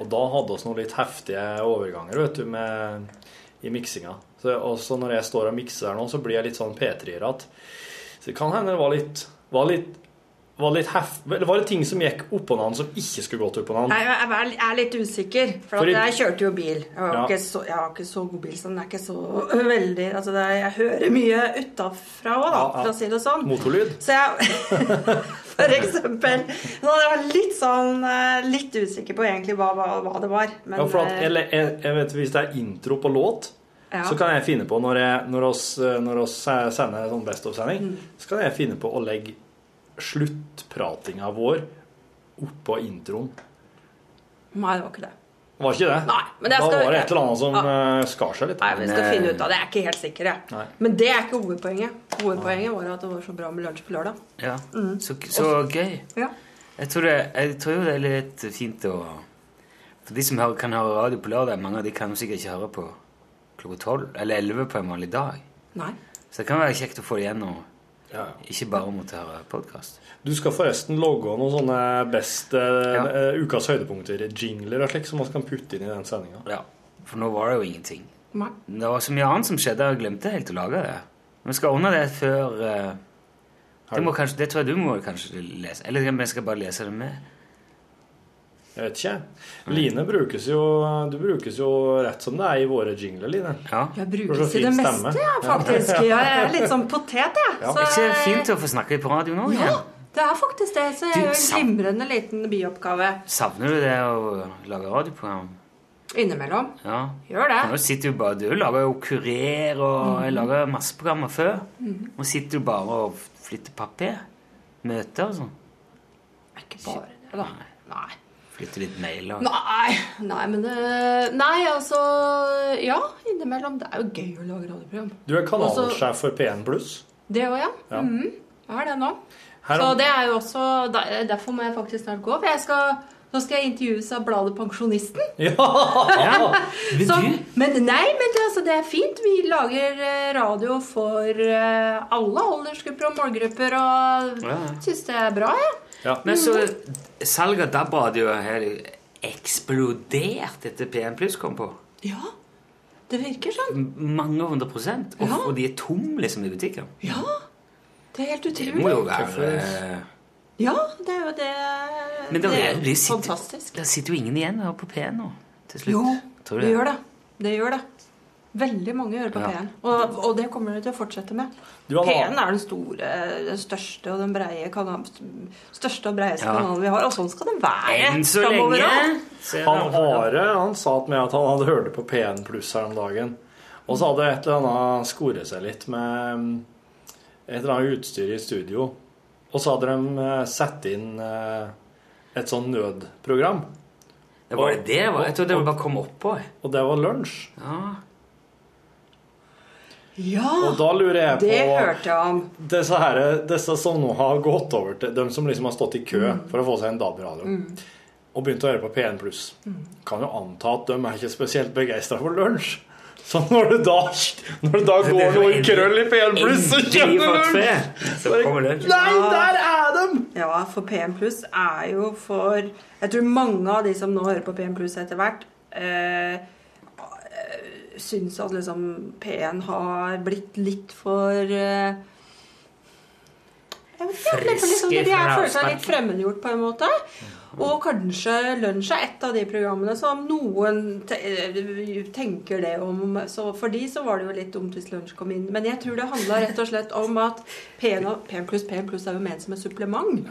Og da hadde vi noen litt heftige overganger vet du, med, i miksinga. Så når jeg står og mikser her nå, så blir jeg litt sånn P3-rat. Så det kan hende det var litt, var litt, var litt hef... Var det ting som gikk oppå noen som ikke skulle gått oppå noen jeg jeg er litt usikker. For, For i- jeg kjørte jo bil. Jeg har, Ja. ikke, så, jeg har ikke så god bil, så den er ikke så veldig altså er, Jeg hører mye utafra òg, Ja, for å si det sånn. Motorlyd? Så jeg For eksempel. Så jeg var litt sånn eh, Litt usikker på egentlig hva, hva, hva det var. Men ja, for at eller, jeg, jeg, jeg vet Hvis det er intro på låt, Ja. så kan jeg finne på når, jeg, når, oss, når oss sender sånn Best of-sending, Mm. så kan jeg finne på å legge sluttpratinga vår oppå introen. Nei, det var ikke det. Var ikke det? Nei, men det da skal- var det et eller annet som Ja. eh, skar seg litt. Nei, vi skal finne ut av det. Jeg er ikke helt sikker, jeg. Nei. Men det er ikke hovedpoenget. Hovedpoenget var at det var så bra med lunsj på lørdag. Ja, Mm. så, så gøy. Ja. Jeg tror, det, jeg tror det er litt fint å For de som kan høre radio på lørdag, mange av de kan sikkert ikke høre på klokka tolv eller elleve på en vanlig dag. Nei. Så det kan være kjekt å få det igjen og ikke bare måtte høre podkast. Du skal forresten logge noen sånne best ja. uh, ukas høydepunkter, jingler og slikt, som man kan putte inn i den sendinga. Ja, for nå var det jo ingenting. Nei. Det var så mye annet som skjedde, jeg glemte helt å lage det. Vi skal ordne det før uh, det, må kanskje, det tror jeg du må kanskje lese. Eller vi skal bare lese det med. Jeg vet ikke. Line brukes jo Du brukes jo rett som det er i våre jingler, Line. Ja. Jeg brukes i det meste, ja, faktisk. Ja. Jeg er litt sånn potet, jeg. Ja. Det er ikke fint å få snakke på radio nå Ja, det er faktisk det. Så jeg gjør en glimrende liten bioppgave Savner du det å lage radioprogram? innimellom. Ja. Gjør det. Nå sitter du bare Du lager jo Kurer og jeg lager masse programmer før. Mhm. Nå sitter du bare og flytter papir. Møter og sånn. Er Ikke bare det, da. Nei. Flytter litt mail og Nei, nei, men det Nei, altså Ja, innimellom. Det er jo gøy å lage radioprogram. Du er kanalsjef for P1 Pluss. Det òg, ja. Ja. Mhm. Jeg er det nå. Her Så om- det er jo også Derfor må jeg faktisk snart gå. For jeg skal nå skal jeg intervjues av bladet Pensjonisten. Vil Så, men nei, men det, altså, det er fint. Vi lager eh, radio for eh, alle aldersgrupper og målgrupper, og Ja. syns det er bra, jeg. Men så salget av DAB-radioer har eksplodert etter P1 Pluss kom på. Ja. Det virker sånn. Mange hundre prosent. Og, Ja. og de er tom liksom i butikken. Ja. Det er helt utrolig. Det må jo være Ja, det er jo det Men det, det er, er det, sitter, fantastisk. det sitter jo ingen igjen her på P1 nå til slutt. Jo, det gjør det. Det gjør det. Veldig mange hører på Ja. P1. Og, og det kommer de til å fortsette med. Har- P1 er den store, den største og den breie kanal, største og breieste Ja. kanalen vi har. Og sånn skal det være Enn så lenge. Han Are han sa til meg at han hadde hørt det på P1 Pluss her om dagen. Og så hadde et eller annet skoret seg litt med et eller annet utstyr i studio. Og så hadde de eh, satt inn eh, et sånn nødprogram. Det var det det var? Jeg trodde det var bare kom oppå. Og det var lunsj. Ja. Ja, Og da lurer jeg på det hørte jeg om. Disse, her, disse som nå har gått over til De som liksom har stått i kø Mm. for å få seg en DAB-radio Mm. og begynt å høre på P1 Pluss, kan jo anta at de er ikke spesielt begeistra for lunsj. Så når det da, når det da går noen krøll i P1 Pluss, så kjenner du lunsj! Så kommer lunsj. Nei, der er de! Ja, for PM Pluss er jo for Jeg tror mange av de som nå hører på PM Pluss etter hvert, eh, syns at liksom P1 har blitt litt for uh, jeg vet ikke, det er liksom, De er føler seg litt fremmedgjort på en måte. Og kanskje Lunsj er et av de programmene som noen tenker det om. Så for de så var det jo litt dumt hvis Lunsj kom inn. Men jeg tror det handla rett og slett om at P1 pluss P1 pluss er jo ment som et supplement.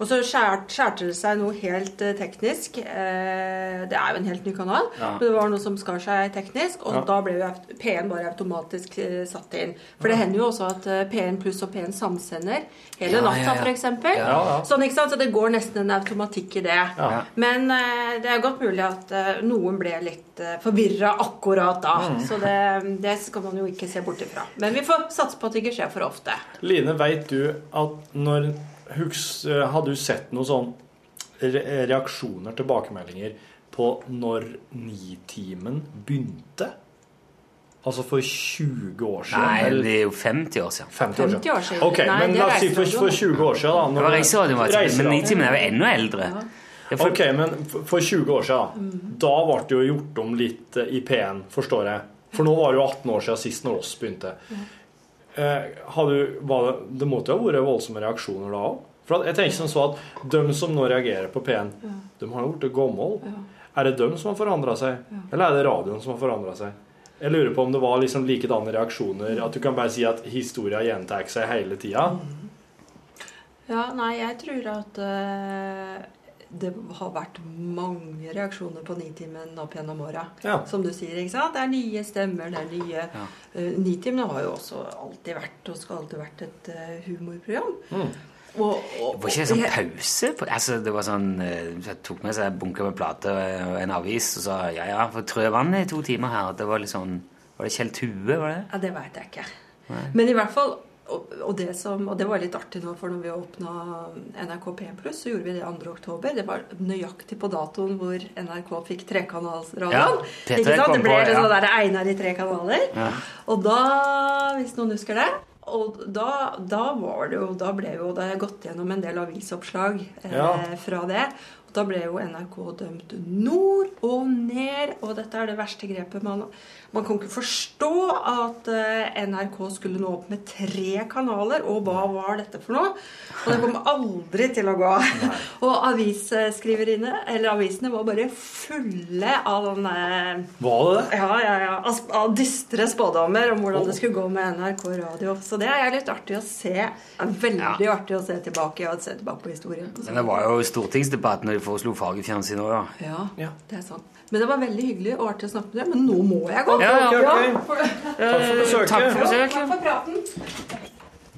Og så skjær- skjærte det seg noe helt eh, teknisk. Eh, det er jo en helt ny kanal. Ja. Men det var noe som skar seg teknisk, og Ja. da ble jo P1 bare automatisk eh, satt inn. For det hender jo også at eh, P1 pluss og P1 samsender hele Ja, natta, ja, ja. Ja, ja. Sånn, ikke sant? Så det går nesten en automatikk i det. Ja. Men uh, det er godt mulig at uh, noen ble litt uh, forvirra akkurat da. Mm. Så det, det skal man jo ikke se bort ifra. Men vi får satse på at det ikke skjer for ofte. Line, veit du at når eh, har du sett noen sånne re reaksjoner, tilbakemeldinger, på når Nitimen begynte? Altså for 20 år siden? Nei, eller- det er jo 50 år siden. 50 år 50 år siden. Ok, Nei, men la oss si for, for 20 år siden, da. Det var Reiseradioen, var det, men Nitimen er jo enda eldre. Ja, for- Ok, men for- for 20 år siden, da ble det jo gjort om litt eh, i P1, forstår jeg. For nå var det jo 18 år siden sist når oss begynte. Eh, du, var det, det måtte jo ha vært voldsomme reaksjoner da òg? For jeg tenker som så at de som nå reagerer på P1, de har jo blitt gamle. Er det de som har forandra seg, eller er det radioen som har forandra seg? Jeg lurer på om det var liksom likedanne reaksjoner, at du kan bare si at historia gjentar seg hele tida. Ja, nei, jeg tror at uh, det har vært mange reaksjoner på Nitimen opp gjennom åra. Ja. Som du sier, ikke sant? Det er nye stemmer, det er nye uh, Nitimen har jo også alltid vært, og skal alltid vært, et uh, humorprogram. Mm. Og, og, var ikke en sånn pause? Altså, det var sånn, eh, Jeg tok med seg en bunke med plater og en avis og sa ja, ja, for trø vann i to timer her. Det var sånn Var det Kjell Tue, var det? Ja, det veit jeg ikke. Nei. Men i hvert fall og, og, det som, og det var litt artig nå, for når vi åpna NRK P1+, så gjorde vi det 2. oktober. Det var nøyaktig på datoen hvor NRK fikk trekanalsradioen. Ja, P3 ikke sant? kom Det ble på, ja. sånn der Einar i tre kanaler. Ja. Og da, hvis noen husker det og da, da var det jo Da ble jo det gått gjennom en del avisoppslag eh, Ja. fra det. Og da ble jo NRK dømt nord og ned, og dette er det verste grepet. Man, man kan ikke forstå at eh, NRK skulle nå opp med tre kanaler, og hva var dette for noe? Og det kom aldri til å gå. og avisskriveriene, eller avisene, var bare fulle av sånne Var det det? ja, ja, ja. Av- dystre spådommer om hvordan det skulle gå med NRK radio. Så det er litt artig å se. Veldig artig å se tilbake og se tilbake på historien. Men det var jo stortingsdebatt når de foreslo fargefjernsyn òg, da. Ja, det er sant. Men det var veldig hyggelig og artig å snakke med deg. Men nå må jeg gå. Ja, ja, ok. for- Takk for besøket. Takk for besøket. Takk for praten.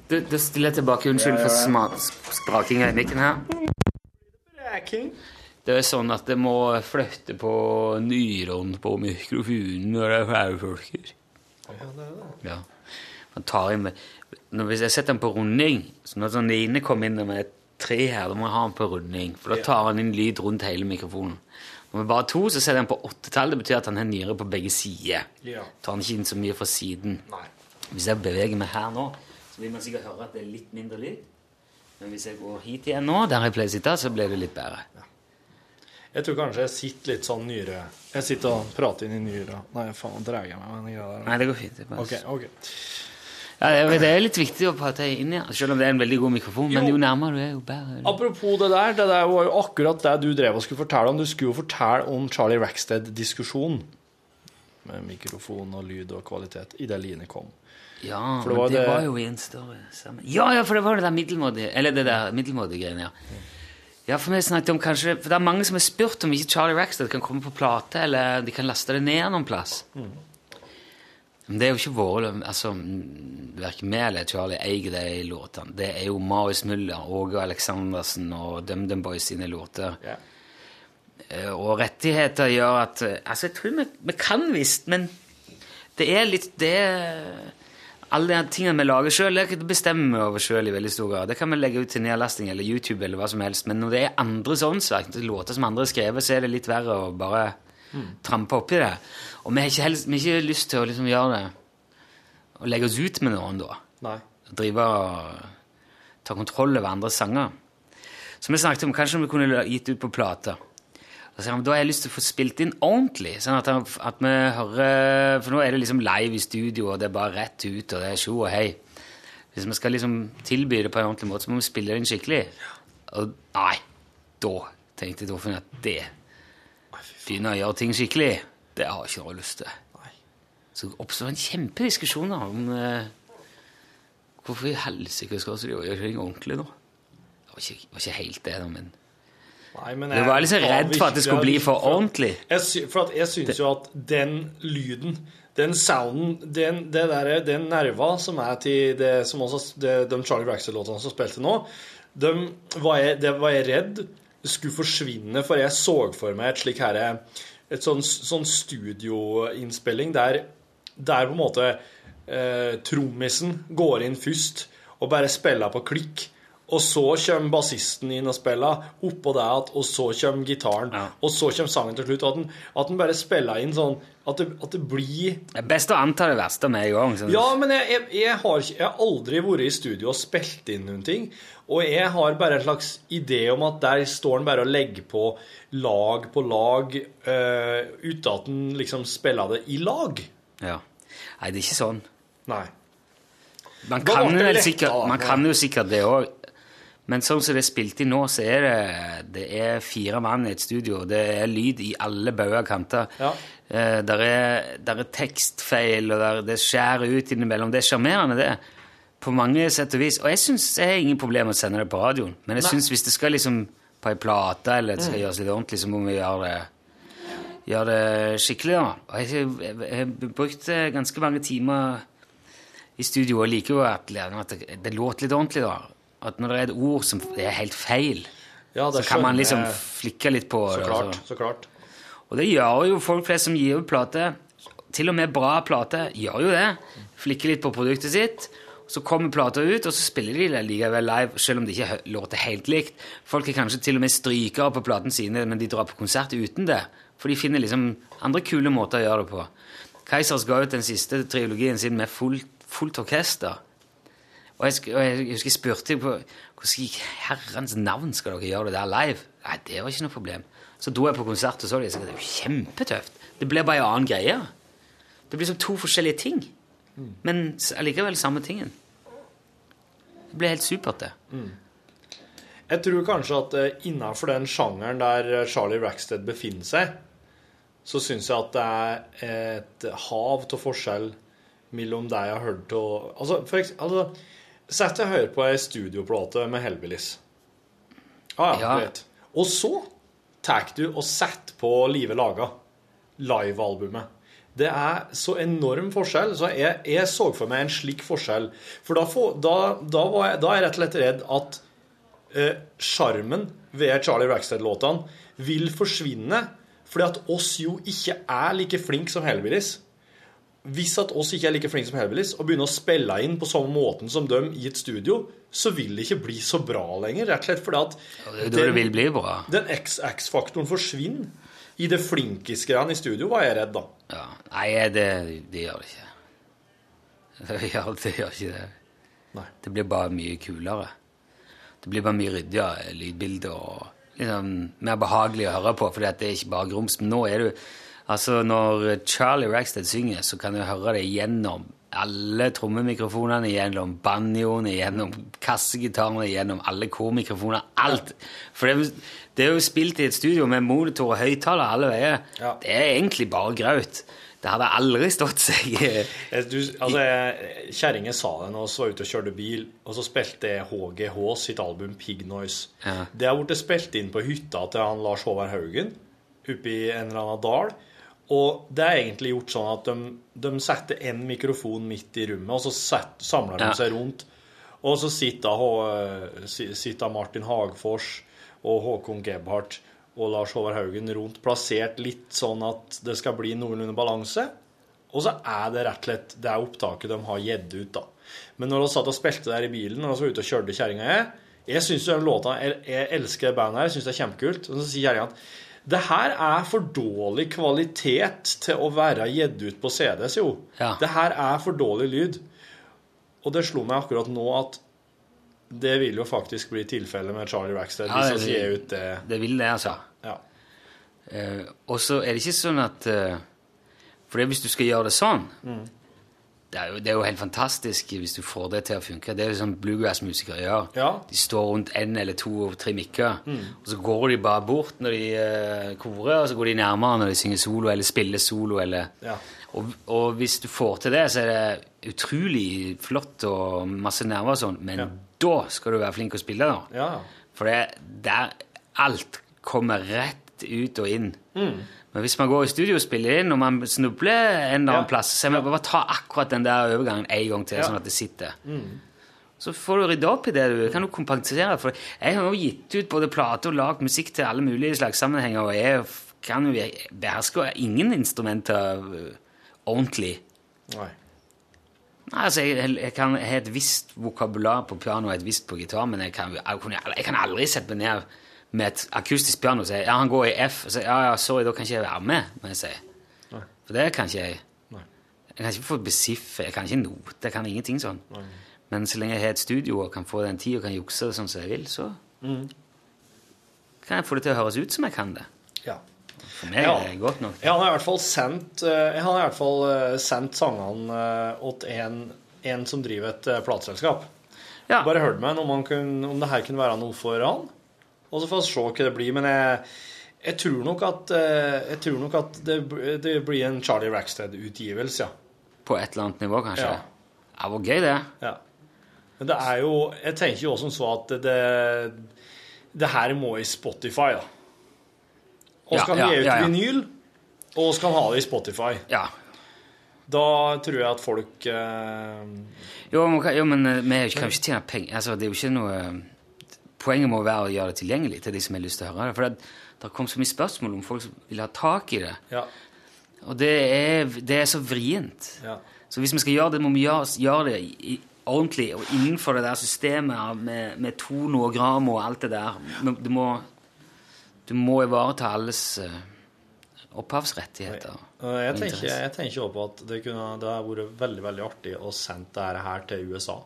Du, du stiller tilbake. Unnskyld for spraking i mikken her. Det er sånn at det må flytte på nyrene på mikrofonen når det er ferdigfolker. Ja. Man tar inn med, når, hvis jeg setter den på runding, så når sånn det kommer inn med et tre her, da må jeg ha den på runding, for da tar han inn lyd rundt hele mikrofonen. Når vi bare er to, så setter den på åttetall. Det betyr at han har nyre på begge sider. Ja. Tar han ikke inn så mye fra siden. Hvis jeg beveger meg her nå, så vil man sikkert høre at det er litt mindre lyd. Men hvis jeg går hit igjen nå, der jeg pleier å sitte, så blir det litt bedre. Jeg tror kanskje jeg sitter litt sånn nyre Jeg sitter og prater inn i nyra. Nei, faen, drar jeg meg med den greia der. Nei, det går fint. Det Ok, ok. Ja, det er- litt viktig å prate inn i, selv om det er en veldig god mikrofon. Men jo nærmere du er, jo bedre. Apropos det der, det der var jo akkurat det du drev og skulle fortelle om. Du skulle jo fortelle om Charlie Rackstead-diskusjonen. Med mikrofon og lyd og kvalitet idet Line kom. Ja, For det var det, det- var jo i en større sammen. Ja, ja, for det var det der middelmådige Eller det der middelmådige greiene, ja. Ja, for vi snakket om kanskje For det er mange som har spurt om ikke Charlie Rackstead kan komme på plate, eller de kan laste det ned noen plass. Men det er jo ikke våre altså, Verken vi eller Charlie eier de låtene. Det er jo Marius Müller, Åge Aleksandersen og DumDum Boys sine låter. Yeah. Og rettigheter gjør at eh, Altså, jeg tror vi, vi kan visst, men det er litt det Alle de tingene vi lager sjøl, bestemmer vi over sjøl i veldig stor grad. Det kan vi legge ut til nedlasting eller YouTube eller hva som helst. Men når det er andres åndsverk, er låter som andre har skrevet, så er det litt verre å bare trampe oppi det. Og vi har ikke, helst, vi har ikke lyst til å liksom gjøre det Å legge oss ut med noen da. Nei. Drive og ta kontroll over andres sanger. Så vi snakket om kanskje vi kunne gitt ut på plate. Da har jeg lyst til å få spilt inn ordentlig. sånn at, at vi hører For nå er det liksom live i studio, og det er bare rett ut, og det er tjo og hei. Hvis vi skal liksom tilby det på en ordentlig måte, så må vi spille det inn skikkelig. Og nei, da tenkte Doffen at det Begynne å gjøre ting skikkelig, det har jeg ikke noe lyst til. Så oppstår en kjempediskusjon om eh, hvorfor i helsike skal vi gjøre ting ordentlig nå. Det var ikke, var ikke helt det, da, men Nei, men Jeg var liksom redd for at det skulle bli for ordentlig. Jeg, for jeg syns jo at den lyden, den sounden, den, det der, den nerva som er til det som også, det, de Charlie Braxton-låtene som spilte nå, de, var jeg, det var jeg redd skulle forsvinne, for jeg så for meg et slik herre Et sånn, sånn studioinnspilling der, der på en måte eh, trommisen går inn først og bare spiller på klikk. Og så kommer bassisten inn og spiller, oppå det igjen, og så kommer gitaren, og så kommer sangen til slutt. At den, at den bare spiller inn sånn At det, at det blir Det er best å anta det verste med en gang. Ja, men jeg, jeg, jeg, har, jeg har aldri vært i studio og spilt inn noen ting. Og jeg har bare en slags idé om at der står han bare og legger på lag på lag eh, uten at han liksom spiller det i lag. Ja. Nei, det er ikke sånn. Nei. Man kan, ble det sikkert, man kan jo sikkert det òg. Men sånn som det er spilt inn nå, så er det, det er fire mann i et studio. Det er lyd i alle bauger kanter. Eh, der, er, der er tekstfeil, og der, det skjærer ut innimellom. Det er sjarmerende, det. På mange sett og vis. Og jeg syns jeg har ingen problemer med å sende det på radioen. Men jeg synes syns hvis det skal liksom på ei plate, eller det skal Mm. gjøres litt ordentlig, så må vi gjøre det gjøre det skikkelig. da. Og jeg har brukt eh, ganske mange timer i studio og liker jo at, at det, det låter litt ordentlig. da. At når det er et ord som er helt feil, Ja, så kan man liksom flikke litt på Så det. klart. altså. Så klart. Og det gjør jo folk flest som gir ut plate. Til og med bra plate gjør jo det. Flikker litt på produktet sitt. Så kommer plata ut, og så spiller de det likevel live, selv om det ikke låter helt likt. Folk er kanskje til og med strykere på platene sine, men de drar på konsert uten det. For de finner liksom andre kule måter å gjøre det på. Keisers ga ut den siste trilogien sin med fullt, fullt orkester. Og jeg, og jeg husker jeg spurte på hvordan i herrens navn skal dere gjøre det der live. Nei, det var ikke noe problem. Så dro jeg på konsert og så det. Sa, det er jo kjempetøft. Det blir bare en annen greie. Det blir som to forskjellige ting. Men allikevel samme tingen. Det ble helt supert, det. Jeg tror kanskje at innafor innenfor den sjangeren der eh, Charlie Rackstead befinner seg, så syns jeg at det er et hav av forskjell mellom det jeg har hørt og Altså, for eksempel, altså Sett deg og hør på ei studioplate med Hellbillies. Ah, ja, Ja. greit. Og så tar du og setter på Live Laga, livealbumet. Det er så enorm forskjell. Så jeg, jeg så for meg en slik forskjell. For da, for, da, da, var jeg, da er jeg rett og slett redd at eh, ved Charlie Rackstead-låtene vil forsvinne fordi at oss jo ikke er like flinke som Hellbillies. Hvis at oss ikke er like flinke som Hellbillies og begynner å spille inn på samme måten som dem i et studio, så vil det ikke bli så bra lenger. Rett og slett fordi at det er det vil bli bra. den XX-faktoren forsvinner. I det flinkisgreiene i studio var jeg redd, da. Ja. Nei, det, det gjør det ikke. Det gjør, det gjør ikke det. Det blir bare mye kulere. Det blir bare mye ryddigere lydbilder og liksom mer behagelig å høre på, fordi det er ikke bare grums. Men nå er du Altså, når Charlie Rackstead synger, så kan du høre det gjennom alle trommemikrofonene, gjennom banjoene, gjennom kassegitarene, gjennom alle kormikrofoner. Alt! For det, det er jo spilt i et studio med monitor og høyttaler alle veier. Det er egentlig bare graut. Det hadde aldri stått seg Du, altså, Kjerringa sa det når vi var ute og kjørte bil, og så spilte HGH sitt album Pig Noise. Ja. Det har blitt spilt inn på hytta til han Lars Håvard Haugen oppe i en eller annen dal. Og det er egentlig gjort sånn at de, de setter en mikrofon midt i rommet, og så set, samler de seg rundt. Og så sitter, H- sitter Martin Hagfors og Håkon Gebhardt og Lars Håvard Haugen rundt, plassert litt sånn at det skal bli noenlunde balanse. Og så er det rett og slett det er opptaket de har gitt ut, da. Men når vi satt og spilte der i bilen, og vi var ute og kjørte kjerringa jeg, syns jo den låta Jeg, jeg elsker det bandet her, jeg syns det er kjempekult. Og så sier kjerringa at det her er for dårlig kvalitet til å være gitt ut på CDs, jo. Ja. Det her er for dårlig lyd. Og det slo meg akkurat nå at det vil jo faktisk bli tilfellet med Charlie Rackstead Ja, hvis vi gir ut det. Det vil det, altså. Ja. Uh, og så er det ikke sånn at uh, For hvis du skal gjøre det sånn Mm. Det, er jo, det er jo helt fantastisk hvis du får det til å funke. Det er jo sånn bluegrass-musikere gjør. Ja. De står rundt en eller to og tre mikker, Mm. og så går de bare bort når de uh, korer, og så går de nærmere når de synger solo eller spiller solo. Eller, Ja. og, og hvis du får til det, så er det utrolig flott og masse nerver og sånn, men da skal du være flink å spille, da. Ja. For det der alt kommer rett ut og inn. Mm. Men hvis man går i studio og spiller inn, og man snubler en eller annen plass, så må man bare ta akkurat den der overgangen en gang til, sånn at det sitter. Mm. Så får du rydde opp i det. Du kan jo kompensere. For jeg har jo gitt ut både plater og lagd musikk til alle mulige slags sammenhenger, og jeg kan jo beherske ingen instrumenter øh, ordentlig. Nei. Nei, altså, jeg, jeg kan ha et visst vokabular på piano og et visst på gitar, men jeg kan, jeg, jeg kan aldri sette meg ned med et akustisk piano og sier ja, han går i F, og sier ja, ja, sorry, da kan ikke jeg være med, må jeg si. Nei. For det kan ikke jeg. Nei. Jeg kan ikke få besiffe, jeg kan ikke note, jeg kan ingenting sånn. Men så lenge jeg har et studio og kan få den tid og kan jukse sånn som jeg vil, så Mm. kan jeg få det til å høres ut som jeg kan det. Ja. For meg Ja. er det godt nok. Jeg har i hvert fall sendt, uh, i hvert fall uh, sendt sangene uh, åt en, en som driver et uh, plateselskap. Bare hørte meg om, han kunne, om det her kunne være noe for han. Og så får vi se hva det blir. Men jeg, jeg tror nok at, eh, jeg tror nok at det, det blir en Charlie Rackstead-utgivelse, ja. På et eller annet nivå, kanskje. Ja. Ja, det var gøy, det. Ja. Men det er jo Jeg tenker jo også som så at det, det, her må i Spotify, da. Og Ja, skal ja, gi ut ja, ja. vinyl, og skal ha det i Spotify. Ja. Da tror jeg at folk eh, Jo, men, jo, men eh, vi kan jo ikke tjene penger altså, Det er jo ikke noe eh, Poenget må være å gjøre det tilgjengelig til de som har lyst til å høre det. For det, det kom så mye spørsmål om folk som vil ha tak i det. Ja. Og det er, det er så vrient. Ja. Så hvis vi skal gjøre det, må vi gjøre, gjøre det i, ordentlig og innenfor det der systemet med, med tono og gram og alt det der. Du må, du må ivareta alles eh, opphavsrettigheter. Jeg tenker, jeg tenker også på at det kunne det vært veldig veldig artig å sende dette her til USA.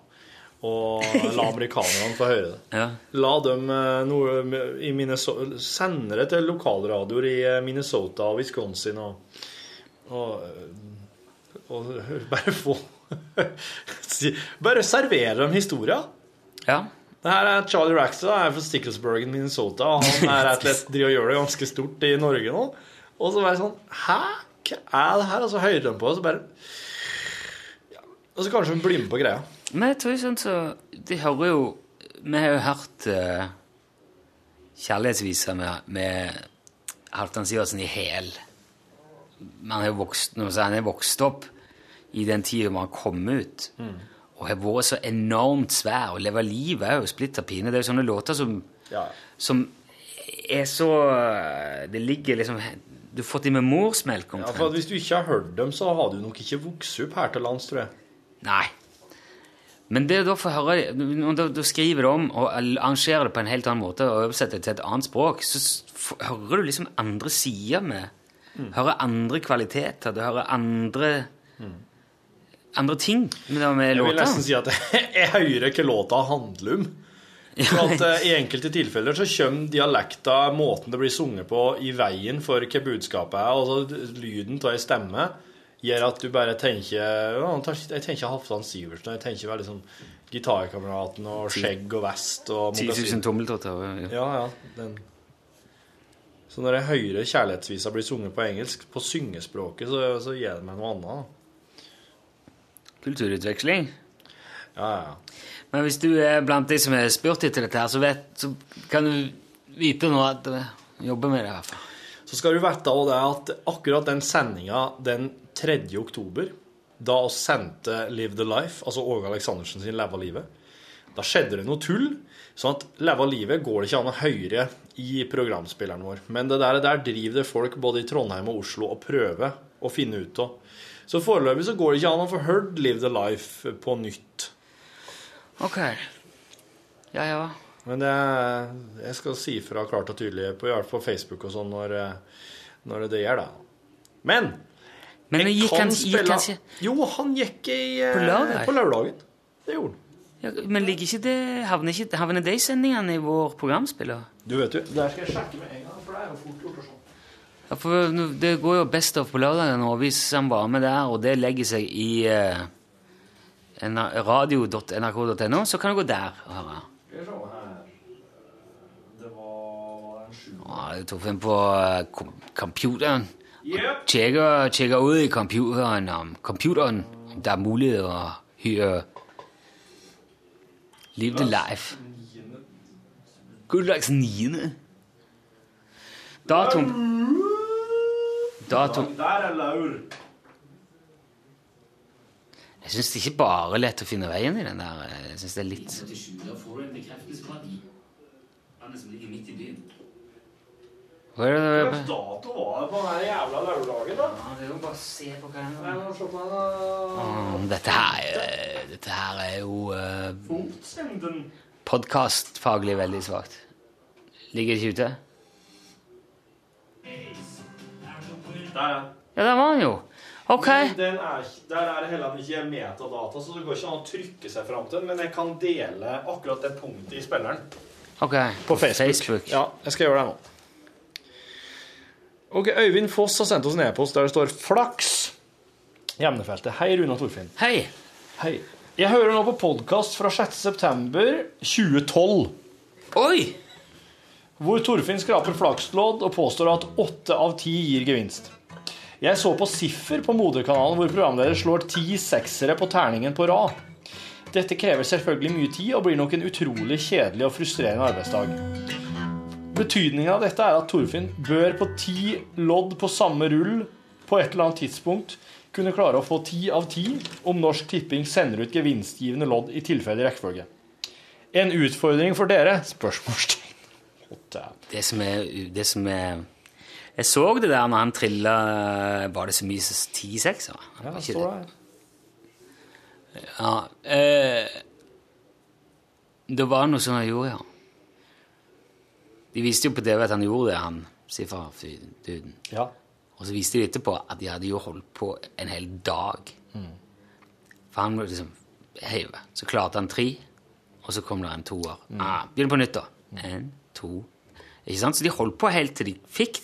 Og la amerikanerne få høre det. Ja. La dem eh, noe i Minnesota, sende det til lokalradioer i eh, Minnesota og Wisconsin og, og, eh, og bare få Bare servere dem historia. Ja. Det her er Charlie Rackstad er fra Sticklesburgen, i Minnesota. og Han er rett og slett driver og gjør det ganske stort i Norge nå. Og så bare sånn Hæ? Hva er det her? Og så hører de på, og så bare ja. Og så kanskje de blir med på greia. Men jeg tror sånn så De hører jo Vi har jo hørt uh, kjærlighetsviser med, med Halvdan Sivertsen i hæl. Han er jo han er vokst opp i den tida man kom ut. Og har vært så enormt svær og lever livet òg, splitter pine. Det er jo sånne låter som, Ja. som er så Det ligger liksom Du har fått dem med morsmelk Ja, for Hvis du ikke har hørt dem, så har du nok ikke vokst opp her til lands, tror jeg. Nei. Men det da får høre Når du, skriver det om og arrangerer det på en helt annen måte og oversetter det til et annet språk, så hører du liksom andre sider med Hører andre kvaliteter. Du hører andre andre ting med, det med Jeg vil nesten si at jeg hører hva låta handler om. For at eh, I enkelte tilfeller så kommer dialekta, måten det blir sunget på, i veien for hva budskapet er. Altså lyden av ei stemme gjør at du bare tenker ja, Jeg tenker Halvdan Sivertsen, jeg tenker veldig sånn Gitarkameraten og skjegg og vest og 10 000 tommeltotter. Ja, ja. Den. Så når jeg hører kjærlighetsvisa bli sunget på engelsk, på syngespråket, så, så gir det meg noe annet. da. Kulturutveksling. Ja, ja. Men hvis du er blant de som har spurt etter dette, her, så, vet, så kan du vite nå at du jobber med det. i hvert fall. Så skal du vite også det at akkurat den sendinga den 3. oktober, da vi sendte Live the Life, altså Åge Aleksandersen sin Leva livet, da skjedde det noe tull. Sånn at Leva livet går det ikke an å høre i programspilleren vår. Men det der, der driver det folk både i Trondheim og Oslo og prøver å finne ut av. Så foreløpig så går det ikke an å få hørt Live the Life på nytt. Ok. Ja, ja. Men det, jeg skal si fra klart og tydelig på, på Facebook og sånn når, når det gjør det. Men Men jeg gikk kan han- gikk spille han ikke- Jo, han gikk i, eh, På lørdag? På lørdagen. Det gjorde han. Ja, men ligger ikke det, havner ikke havner de sendingene i vår programspiller? Du vet jo, Der skal jeg sjekke med en gang, for det er jo fort gjort og sånn. Ja, for Det går jo Best av på lørdagen nå, hvis han var med der, og det legger seg i eh, radio.nrk.no, så kan du gå der og høre. Skal vi se her Det var en sju... Ja, jeg tok den på kom- computeren. Tjekker, tjekker ud i computeren om computeren, om der er mulighed at høre Live the Life. Guddags 9. Datum. Datum. Der er Laur. Jeg syns det ikke bare er lett å finne veien i den der. Jeg synes det er litt Da får du en bekreftelse på at mannen som ligger midt i byen Hva er det? Hvilken dato var det på den jævla lørdagen, da? Ja, det er jo bare å se på på. Mm, Dette her, er- dette her er jo uh, Fotsenden. podkastfaglig veldig svakt. Ligger ikke ute? Der, ja. Ja, der var han jo. Ok. Den er, der er det heller ikke metadata, så det går ikke an å trykke seg fram til den, men jeg kan dele akkurat det punktet i spilleren. Ok, På Facebook. Ja, jeg skal gjøre det nå. Ok, Øyvind Foss har sendt oss en e-post der det står 'flaks'. i emnefeltet. Hei, Runa Torfinn. Hei. Hei. Jeg hører nå på podkast fra 6.9.2012. Oi! Hvor Torfinn skraper flakslodd og påstår at åtte av ti gir gevinst. Jeg så på Siffer på moderkanalen hvor programleder slår ti seksere på terningen på rad. Dette krever selvfølgelig mye tid og blir nok en utrolig kjedelig og frustrerende arbeidsdag. Betydningen av dette er at Torfinn bør på ti lodd på samme rull på et eller annet tidspunkt kunne klare å få ti av ti om Norsk Tipping sender ut gevinstgivende lodd i tilfeldig rekkefølge. En utfordring for dere? Spørsmålstegn. Det som er, det som er Jeg så det der når han trilla Var det så mye som ti sekser? Ja, det står det? Ja. Eh, det var noe som han gjorde, ja. De viste jo på TV at han gjorde det, han sifferfy-duden. Ja. Og så viste de etterpå at de hadde jo holdt på en hel dag. Mm. For han liksom heiv. Så klarte han tre, og så kom det en toer. Mm. Ah, Begynn på nytt, da. En, to Ikke sant? Så de holdt på helt til de fikk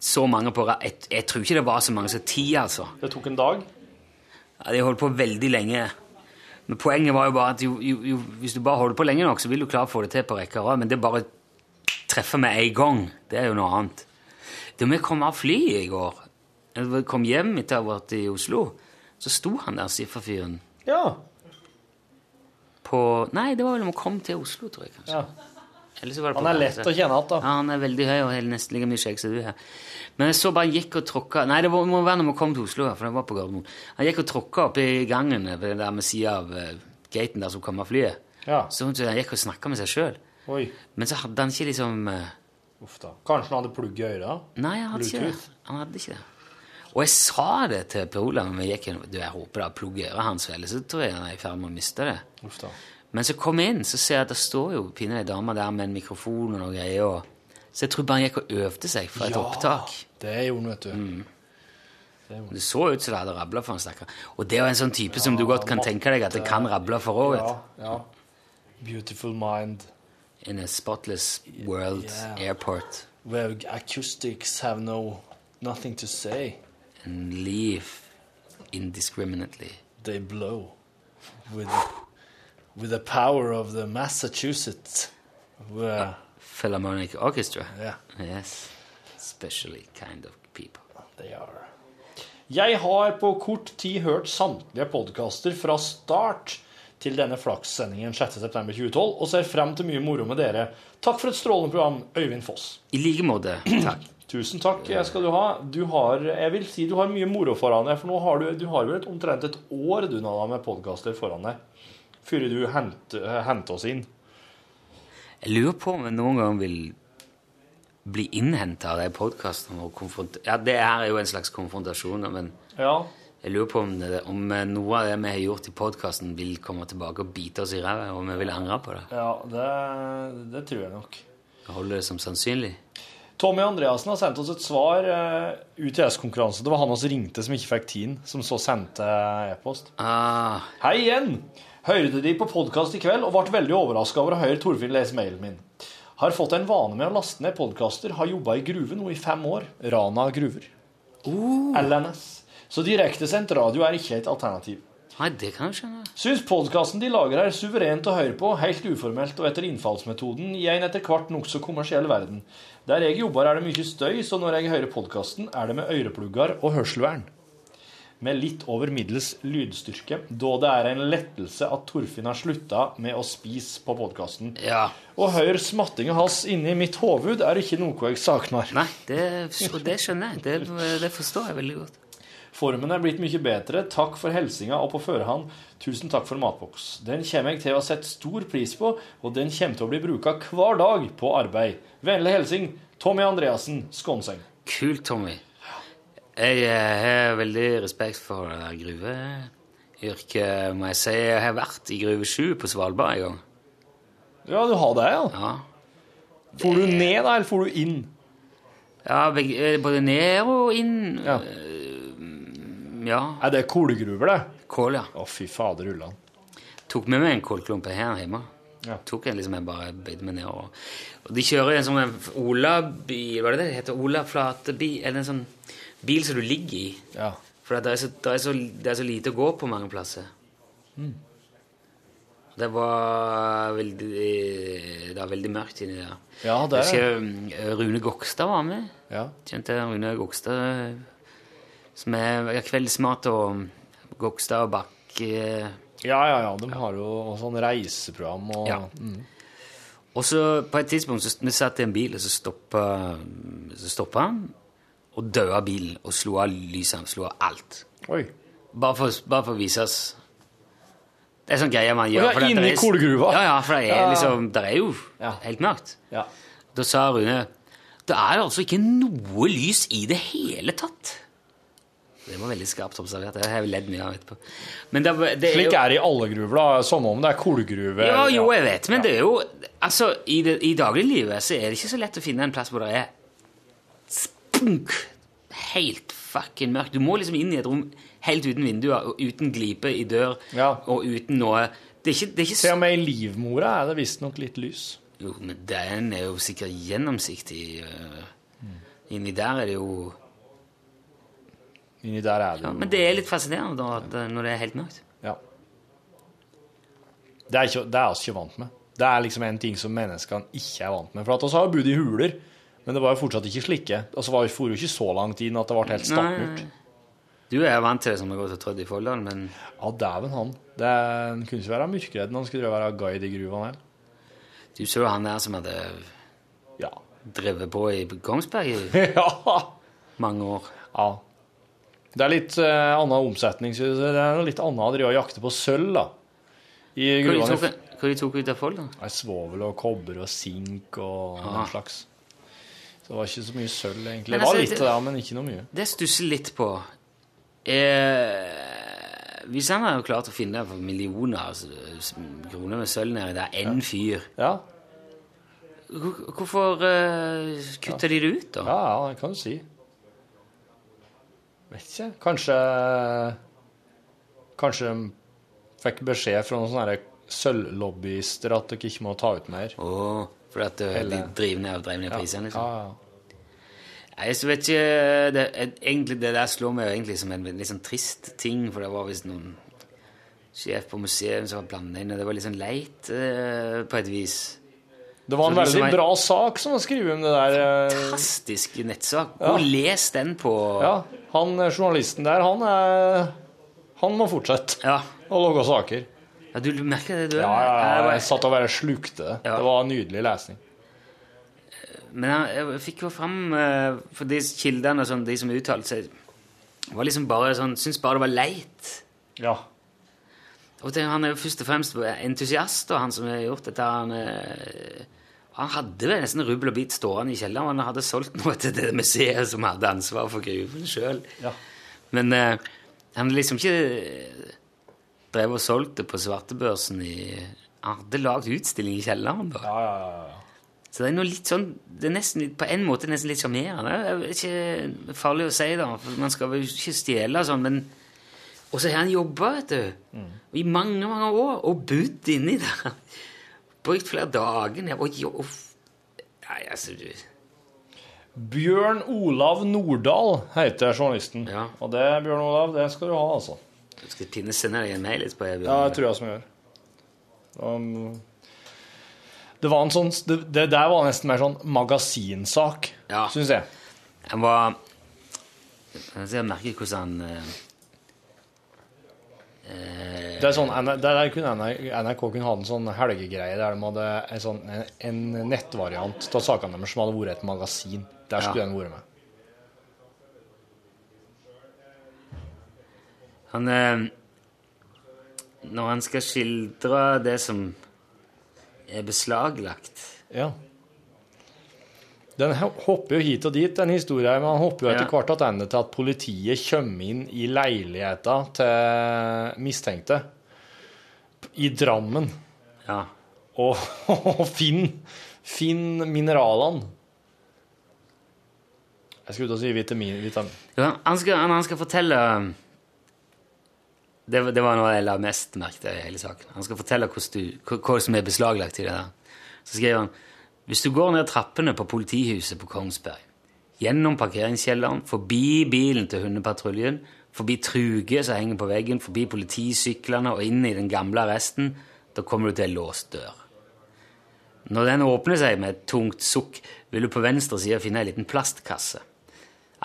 så mange på rad. Jeg, jeg tror ikke det var så mange som ti, altså. Det tok en dag? Ja, De holdt på veldig lenge. Men poenget var jo bare at jo, jo, jo, hvis du bare holder på lenge nok, så vil du klare å få det til på rekke og rad. Men det bare treffer med en gang. Det er jo noe annet. Da vi kom av flyet i går, jeg kom hjem etter å ha vært i Oslo, så sto han der sifferfyren Ja. på Nei, det var vel om vi kom til Oslo, tror jeg kanskje. ja. Så var det Han er lett å kjenne igjen, da. Ja, han er veldig høy og nesten like mye skjegg som du her. Men jeg så bare han gikk og tråkka Nei, det må være når vi kom til Oslo, for det var på Gardermoen. Han gikk og tråkka opp i gangen den der med sida av eh, gaten der som kom av flyet. Ja. Så han gikk og snakka med seg sjøl. Oi. Men så hadde han ikke liksom eh, Uff da. Kanskje han hadde plugg i øret? Nei, han hadde ikke det. Han hadde ikke det. Og jeg sa det til Per Olav når vi gikk inn. Du, jeg håper det har plugg i øret hans, ellers så tror jeg han er i ferd med å miste det. Uff da. Men så kom jeg inn, så ser jeg at det står jo pinlig ei dame der med en mikrofon og noe greier. Så jeg tror bare han gikk og øvde seg for et Ja, opptak. Det gjorde han, vet du. Mm. Det så ut som det hadde rabla for en stakkar. Og det er jo en sånn type som du godt kan tenke deg at det kan rable for òg. Ja, ja. Beautiful mind. In a spotless world Yeah. airport. Where acoustics have no nothing to say. And leave indiscriminately. They blow with with the power of the Massachusetts. Where, Philharmonic Orchestra. Yeah. Yes. Especially kind of people. they are. Jeg har på kort tid hørt samtlige podkaster fra start til denne flakssendingen 6.9.2012 og ser frem til mye moro med dere. Takk for et strålende program, Øyvind Foss. I like måte. Takk. Tusen takk skal du ha. Du har, jeg vil si du har mye moro foran deg, for nå har du, du har vel et, omtrent et år du nå da, med podkaster foran deg, før du henter, hent oss inn. Jeg lurer på om jeg noen gang vil bli innhenta av de podkastene. Ja, det her er jo en slags konfrontasjon, men Ja, jeg lurer på om, det, om noe av det vi har gjort i podkasten, vil komme tilbake og bite oss i ræva, og vi vil angre på det. ja det, det tror jeg nok. Jeg holder det som sannsynlig. Tommy Andreassen har sendt oss et svar. Uh, UTS-konkurranse. Det var han som ringte som ikke fikk tiden, som så sendte e-post. Ah, Hei igjen! Hørte de på podkast i kveld og ble veldig overraska over å høre Torfinn lese mailen min. Har fått en vane med å laste ned podkaster. Har jobba i gruve nå i fem år. Rana gruver. LNS. Så direktesendt radio er ikke et alternativ. nei, det kan jeg skjønne. Syns podkasten de lager er suverent å høre på, helt uformelt og etter innfallsmetoden i en etter hvert nokså kommersiell verden. Der jeg jobber er det mye støy, så når jeg hører podkasten, er det med øreplugger og hørselvern. Med litt over middels lydstyrke, da det er en lettelse at Torfinn har slutta med å spise på podkasten. Ja. Å høre smattinga hans inni mitt hoved er ikke noe jeg savner. Nei, det, det skjønner jeg. Det, det forstår jeg veldig godt. Formen er blitt mye bedre. Takk for hilsinga og på førehånd. Tusen takk for matboks. Den kommer jeg til å sette stor pris på, og den kommer til å bli bruka hver dag på arbeid. Vennlig hilsen Tommy Andreassen, Skånseng. Kult, Tommy. Jeg eh, har veldig respekt for der gruveyrket, må jeg si. Jeg har vært i Gruve 7 på Svalbard en gang. Ja, du har det, ja? Ja. Får du ned, da, eller får du inn? Ja, eh, både ned og inn. Ja. Eh, ja. Er det kålgruver, det? Kål, ja. Å, fy fader ullan. Tok med meg en kålklump her hjemme. Ja. Tok en liksom, jeg bare bøyde meg ned og, og de kjører en sånn Ola-bil, hva er det det heter? Ola-flatebil, eller en sånn bil som du ligger i. Ja. For det er, så, det, er så, det er så lite å gå på mange plasser. Mm. Det var veldig Det var veldig mørkt inni der. Ja, det er husker Rune Gokstad var med. Ja. Kjente Rune Gokstad, som er ja, Kveldsmat og Gokstad og Bakk. Ja, ja, ja. De har jo sånn reiseprogram og Ja. mm. Og så på et tidspunkt så vi satt i en bil, og så stoppa, han. Og daua bilen og slo av lyset. Slo av alt. Oi. Bare for, bare for å vise oss Det er sånn greie man gjør. ja, det- inni kullgruva? Ja, ja, for det er, Ja. liksom, det er jo helt mørkt. Ja. Da sa Rune det er altså ikke noe lys i det hele tatt. Det var veldig skarpt observert. Det har jeg ledd mye av etterpå. Men det, det er Slik er det i alle gruver, da. Som om det er kullgruve. Ja, jo, jeg vet, men det er jo Altså, i, det, i dagliglivet så er det ikke så lett å finne en plass hvor det er spunk helt fucking mørkt. Du må liksom inn i et rom helt uten vinduer og uten glipe i dør og uten noe Det er ikke, det er ikke Se om ei livmora er det visstnok litt lys. Jo, men den er jo sikkert gjennomsiktig. øh. Inni der er det jo Inni der er det ja, jo Men det er litt fascinerende da, øh, når det er helt mørkt. Ja. Det er, ikke, det er vi ikke vant med. Det er liksom en ting som menneskene ikke er vant med. For at oss har bodd i huler, men det var jo fortsatt ikke slike. Altså var for jo ikke så langt inn at det ble helt stappmurt. Du er vant til det som har gått og trødd i Folldal, men Ja, dæven han. Det han kunne ikke være mørkredd når han skulle være guide i gruvene her. du så han der som hadde Ja. drevet på i Kongsberg i ja. mange år. Ja. Det er litt eh, annen omsetning. Så det er noe litt annet å drive og jakte på sølv, da. I Hva gruvene. tok, hva de tok ut av folk? Nei, Svovel og kobber og sink og Ah. den slags. Så det var ikke så mye sølv, egentlig. Men det var altså, litt det- men ikke noe mye. Det jeg stusser litt på er Hvis han hadde klart å finne for millioner altså, kroner med sølv nedi der, én fyr Ja. Hvor- Hvorfor uh, kutter de det ut, da? Ja, ja, det kan du si. Vet ikke. Kanskje Kanskje de fikk beskjed fra noen sånne sølvlobbyister at dere ikke må ta ut mer. Åh, for at det, de driver ned driver ned prisene, liksom? Ja, ja. Nei, Jeg vet ikke det, egentlig, det der slår meg jo egentlig som en litt sånn trist ting, for det var visst noen sjef på museum som var blanda inn, og det var litt sånn leit eh, på et vis. Det var en veldig bra sak som var skrevet om det der. eh, Fantastisk nettsak. Ja. Og les den på Ja, han eh, journalisten der, han er Han må fortsette å lage saker. Ja, du merker det, du? Ja, ja, ja. Jeg satt og bare slukte det. Det var nydelig lesning. Men jeg, jeg fikk jo fram eh, For de kildene og sånn, de som uttalte seg, var liksom bare sånn Syns bare det var leit. Ja. Og det, han er jo først og fremst entusiast, og han som har gjort dette. Han, eh, han hadde vel nesten rubbel og bit stående i kjelleren. Han hadde solgt noe til det museet som hadde ansvar for gruven sjøl. Ja. Men eh, han liksom ikke drev og solgt det på svartebørsen i Han hadde lagd utstilling i kjelleren, da. Så det er noe litt sånn Det er nesten på en måte nesten litt sjarmerende. Det er ikke farlig å si, da, for man skal vel ikke stjele og sånn, men Og så har han jobba, vet du, i mange, mange år, og bodd inni der. Brukt flere dager ned og jo, Nei, altså du Bjørn Olav Nordahl heter journalisten. Og det, Bjørn Olav, det skal du ha, altså. Du Skal Tine sende deg en mail etterpå? Ja, det tror jeg som gjør. Um, det var en sånn Det, det der var nesten mer sånn magasinsak, Ja. syns jeg. Han var Jeg merker hvordan eh, Det er sånn, der, der kunne NRK, NRK kunne ha en sånn helgegreie der de hadde en, sånn, en, en nettvariant av sakene deres som hadde vært et magasin. Der skulle Ja. den vært med. Han eh, Når han skal skildre det som er beslaglagt Ja. Den hopper jo hit og dit, den historien, men han hopper jo etter Ja. hvert tilbake til at politiet kommer inn i leiligheta til mistenkte i Drammen Ja. og, og finner finn mineralene. Jeg skulle ut og si vitamin... vitamin. Ja, han, skal, han, skal fortelle det, var- det var noe jeg la mest merke til i hele saken. Han skal fortelle hva som er beslaglagt i det der. Så skriver han hvis du går ned trappene på politihuset på Kongsberg, gjennom parkeringskjelleren, forbi bilen til hundepatruljen, forbi truget som henger på veggen, forbi politisyklene og inn i den gamle arresten, da kommer du til en låst dør. Når den åpner seg med et tungt sukk, vil du på venstre side finne en liten plastkasse.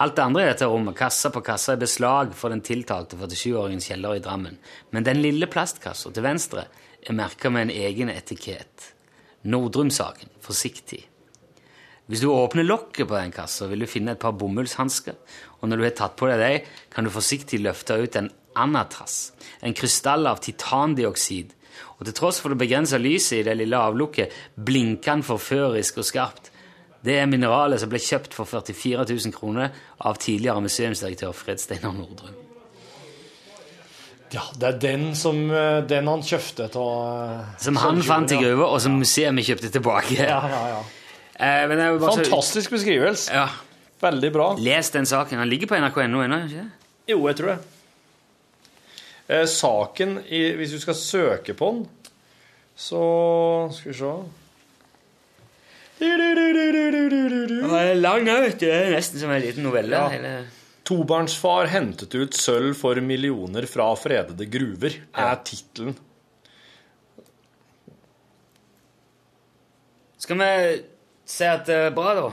Alt det andre i dette rommet, kassa på kassa, er beslag for den tiltalte 47-åringens kjeller i Drammen. Men den lille plastkassa til venstre er merka med en egen etikett. Nordrum-saken. Forsiktig. Hvis du åpner lokket på den kassa, vil du finne et par bomullshansker. Og når du har tatt på deg dem, kan du forsiktig løfte ut en anatras, en krystall av titandioksid. Og til tross for det begrensa lyset i det lille avlukket, blinker den forførisk og skarpt. Det er mineralet som ble kjøpt for 44 000 kroner av tidligere museumsdirektør Fred Steinar Nordrum. Ja, det er den som eh, Den han kjøpte av Som han fant i gruva, og som museet vi kjøpte tilbake. Ja, ja, ja. Eh, men det er jo så- Fantastisk beskrivelse. Ja. Veldig bra. Les den saken. Den ligger på nrk.no ennå, ikke? Jo, jeg tror det. Eh, saken, i, hvis du skal søke på den, så Skal vi se Den er lang vet du. Det er nesten som en liten novelle. Ja. hele- Tobarnsfar hentet ut sølv for millioner fra fredede gruver, er tittelen. Skal vi si at det er bra, da?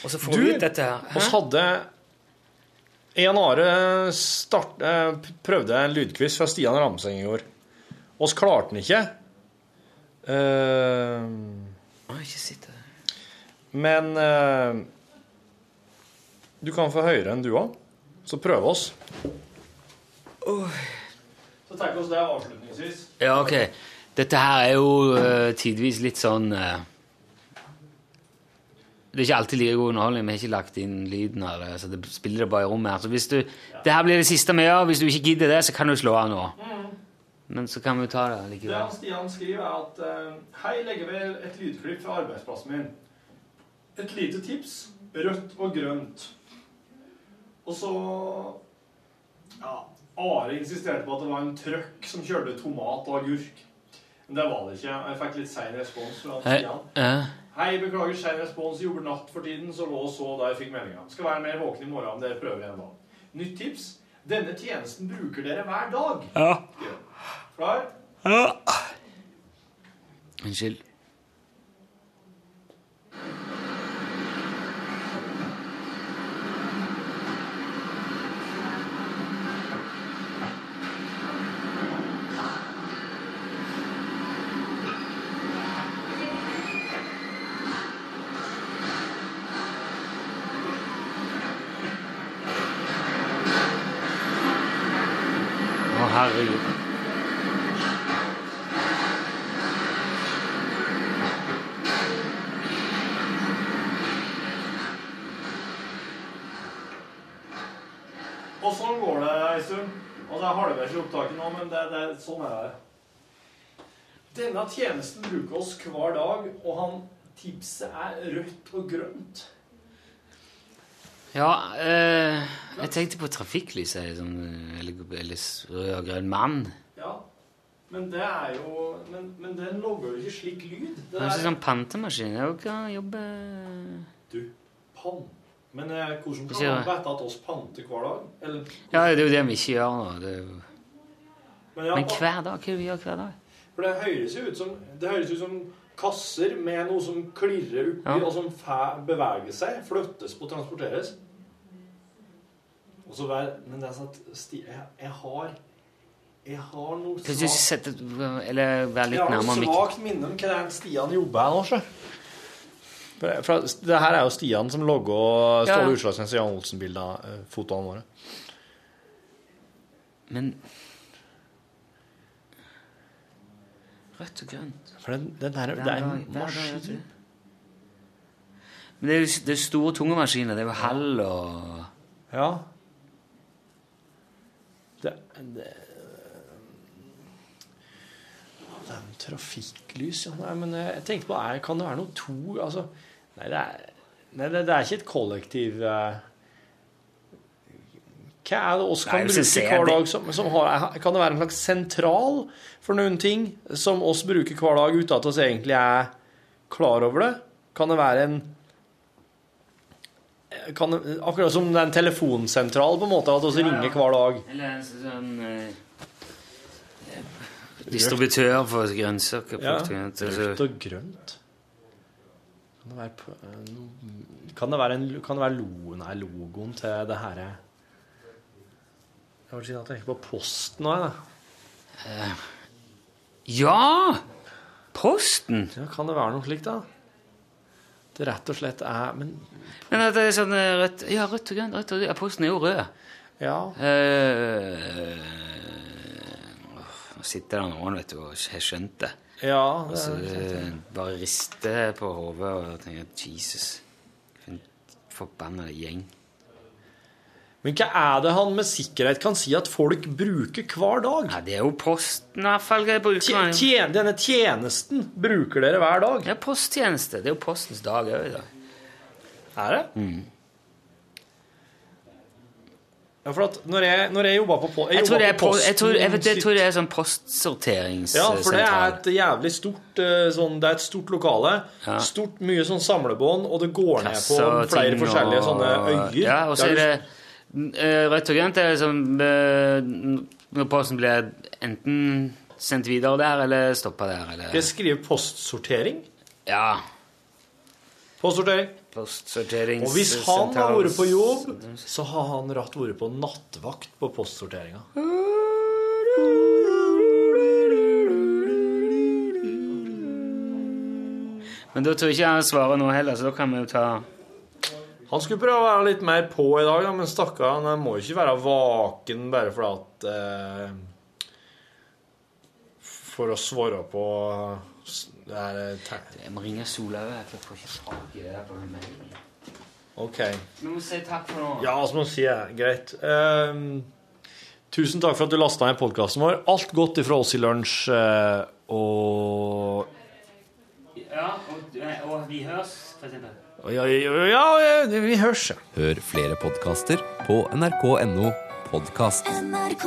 Og så får Du, vi ut dette her. oss hadde En Are start, eh, prøvde en lydquiz fra Stian Ramseng i går. Oss klarte den ikke. Uh, ikke sitte. der. men eh, du kan få høyere enn du òg. Så prøv oss. Så tenk oss det avslutningsvis. Ja, ok. Dette her er jo uh, tidvis litt sånn uh, Det er ikke alltid like god underholdning. Vi har ikke lagt inn lyden her, eh, så det spiller det bare i rommet her. Så hvis du, det her blir det siste vi gjør. Hvis du ikke gidder det, så kan du slå av nå. Men så kan vi ta det Det likevel. han Stian skriver, er at Hei, legger vel et lydklipp fra arbeidsplassen min. Et lite tips. Rødt og grønt. Og så Ja, Are insisterte på at det var en trøkk som kjørte tomat og agurk. Men det var det ikke. Jeg fikk litt sein respons fra Hei, Stian. eh, Hei, beklager sein respons. Jobber natt for tiden, så lå og så da jeg fikk meldinga. Skal være mer våken i morgen om dere prøver igjen da. Nytt tips. Denne tjenesten bruker dere hver dag. Ja. Klar? Ja. Unnskyld. Og det ikke opptaket nå, men det, det, sånn er det. Denne tjenesten bruker oss hver dag, og han tipset er rødt og grønt. Ja, eh, jeg tenkte på trafikklyset, liksom, eller, eller rød og grønn mann. Ja, men det er jo Men, men den logger jo ikke slik lyd. Det det er, sånn pantemaskin. Jeg kan jobbe du, pann. Men eh, hvordan kan man vite at oss panter hver dag? Eller, Ja, det er jo det vi ikke gjør nå. Det er jo... men, ja, Men hver dag? Hva vi gjør hver dag? For det høres jo ut som, det høres ut som kasser med noe som klirrer oppi, Ja. og som fæ, beveger seg, flyttes på, transporteres. Og så vær, men det er sånn at sti, jeg, jeg har Jeg har noe Kan du sette Eller være jeg har noe nærmere svakt minne om hva den Stian jobber her nå, sjø. For- Det her er jo Stian som logger og Ståle ja. Utslagsnes og Jan Olsen-bilder, eh, fotoene våre. Men Rødt og grønt For den, den der, det er en maskin. Men det er jo det er store, tunge maskiner. Det er jo hall og Ja. Det, det Det er en trafikklys, ja. Nei, men jeg tenkte på Kan det være noe to Altså Nei, det er, nei, det, det er ikke et kollektiv eh. Hva er det oss kan Nei, bruke hver det- dag som, som har, Kan det være en slags sentral for noen ting som oss bruker hver dag uten at oss egentlig er klar over det? Kan det være en kan Akkurat som det er en telefonsentral, på en måte, at vi ringer hver dag. Eller en sånn Uh Distributør for grønnsaker. Ja, frukt, Rødt og grønt. Kan det være, på- eh, kan det være, en, kan det være lo, nei, logoen til det herre Jeg vil si at jeg tenker på Posten nå, jeg. Ja! Posten! Ja, kan det være noe slikt, da? Det rett og slett er Men Men at det er sånn eh, rødt Ja, rødt og grønt. Rødt og, ja, posten er jo rød. Ja. Eh, åh, nå sitter det noen vet du, og har skjønt det. Ja, det altså, er bare rister på hodet og tenker Jesus, for en forbanna gjeng. Men hva er det han med sikkerhet kan si at folk bruker hver dag? Ja, Det er jo Posten, iallfall. Tje- tjen- Denne tjenesten bruker dere hver dag? Det er posttjeneste. Det er jo Postens dag òg i dag. Er det? Ja, for at når jeg, når jeg jobba på, posten Jeg tror, det er, på po jeg, tror, jeg, vet, jeg tror det er sånn postsorteringssentral. Ja, for det er et jævlig stort eh, sånn, Det er et stort lokale. Stort, Mye sånn samlebånd, og det går ned på flere ting forskjellige og- sånne øyer. Ja, og så er det rødt og grønt. er liksom eh, Når posten blir enten sendt videre der, eller stoppa der, eller jeg skrive postsortering? Ja. Postsortering. Postsorterings... Og hvis han har vært på jobb, så har han rett vært på nattvakt på postsorteringa. Men da tror jeg ikke han svarer nå heller, så da kan vi jo ta Han skulle prøve å være litt mer på i dag, men stakkar, han må jo ikke være vaken bare fordi at eh, For å svare på det her eh, Jeg må ringe Solhaug, jeg får ikke tak i det der på mailen. OK. Vi må si takk for nå. Ja, altså, må si det. Greit. Eh, tusen takk for at du lasta ned podkasten vår. Alt godt ifra oss i lunsj, eh, og Ja, og, og vi høres, for eksempel. Ja, ja, ja, ja vi hørs. ja. Hør flere podkaster på nrk.no podkast. NRK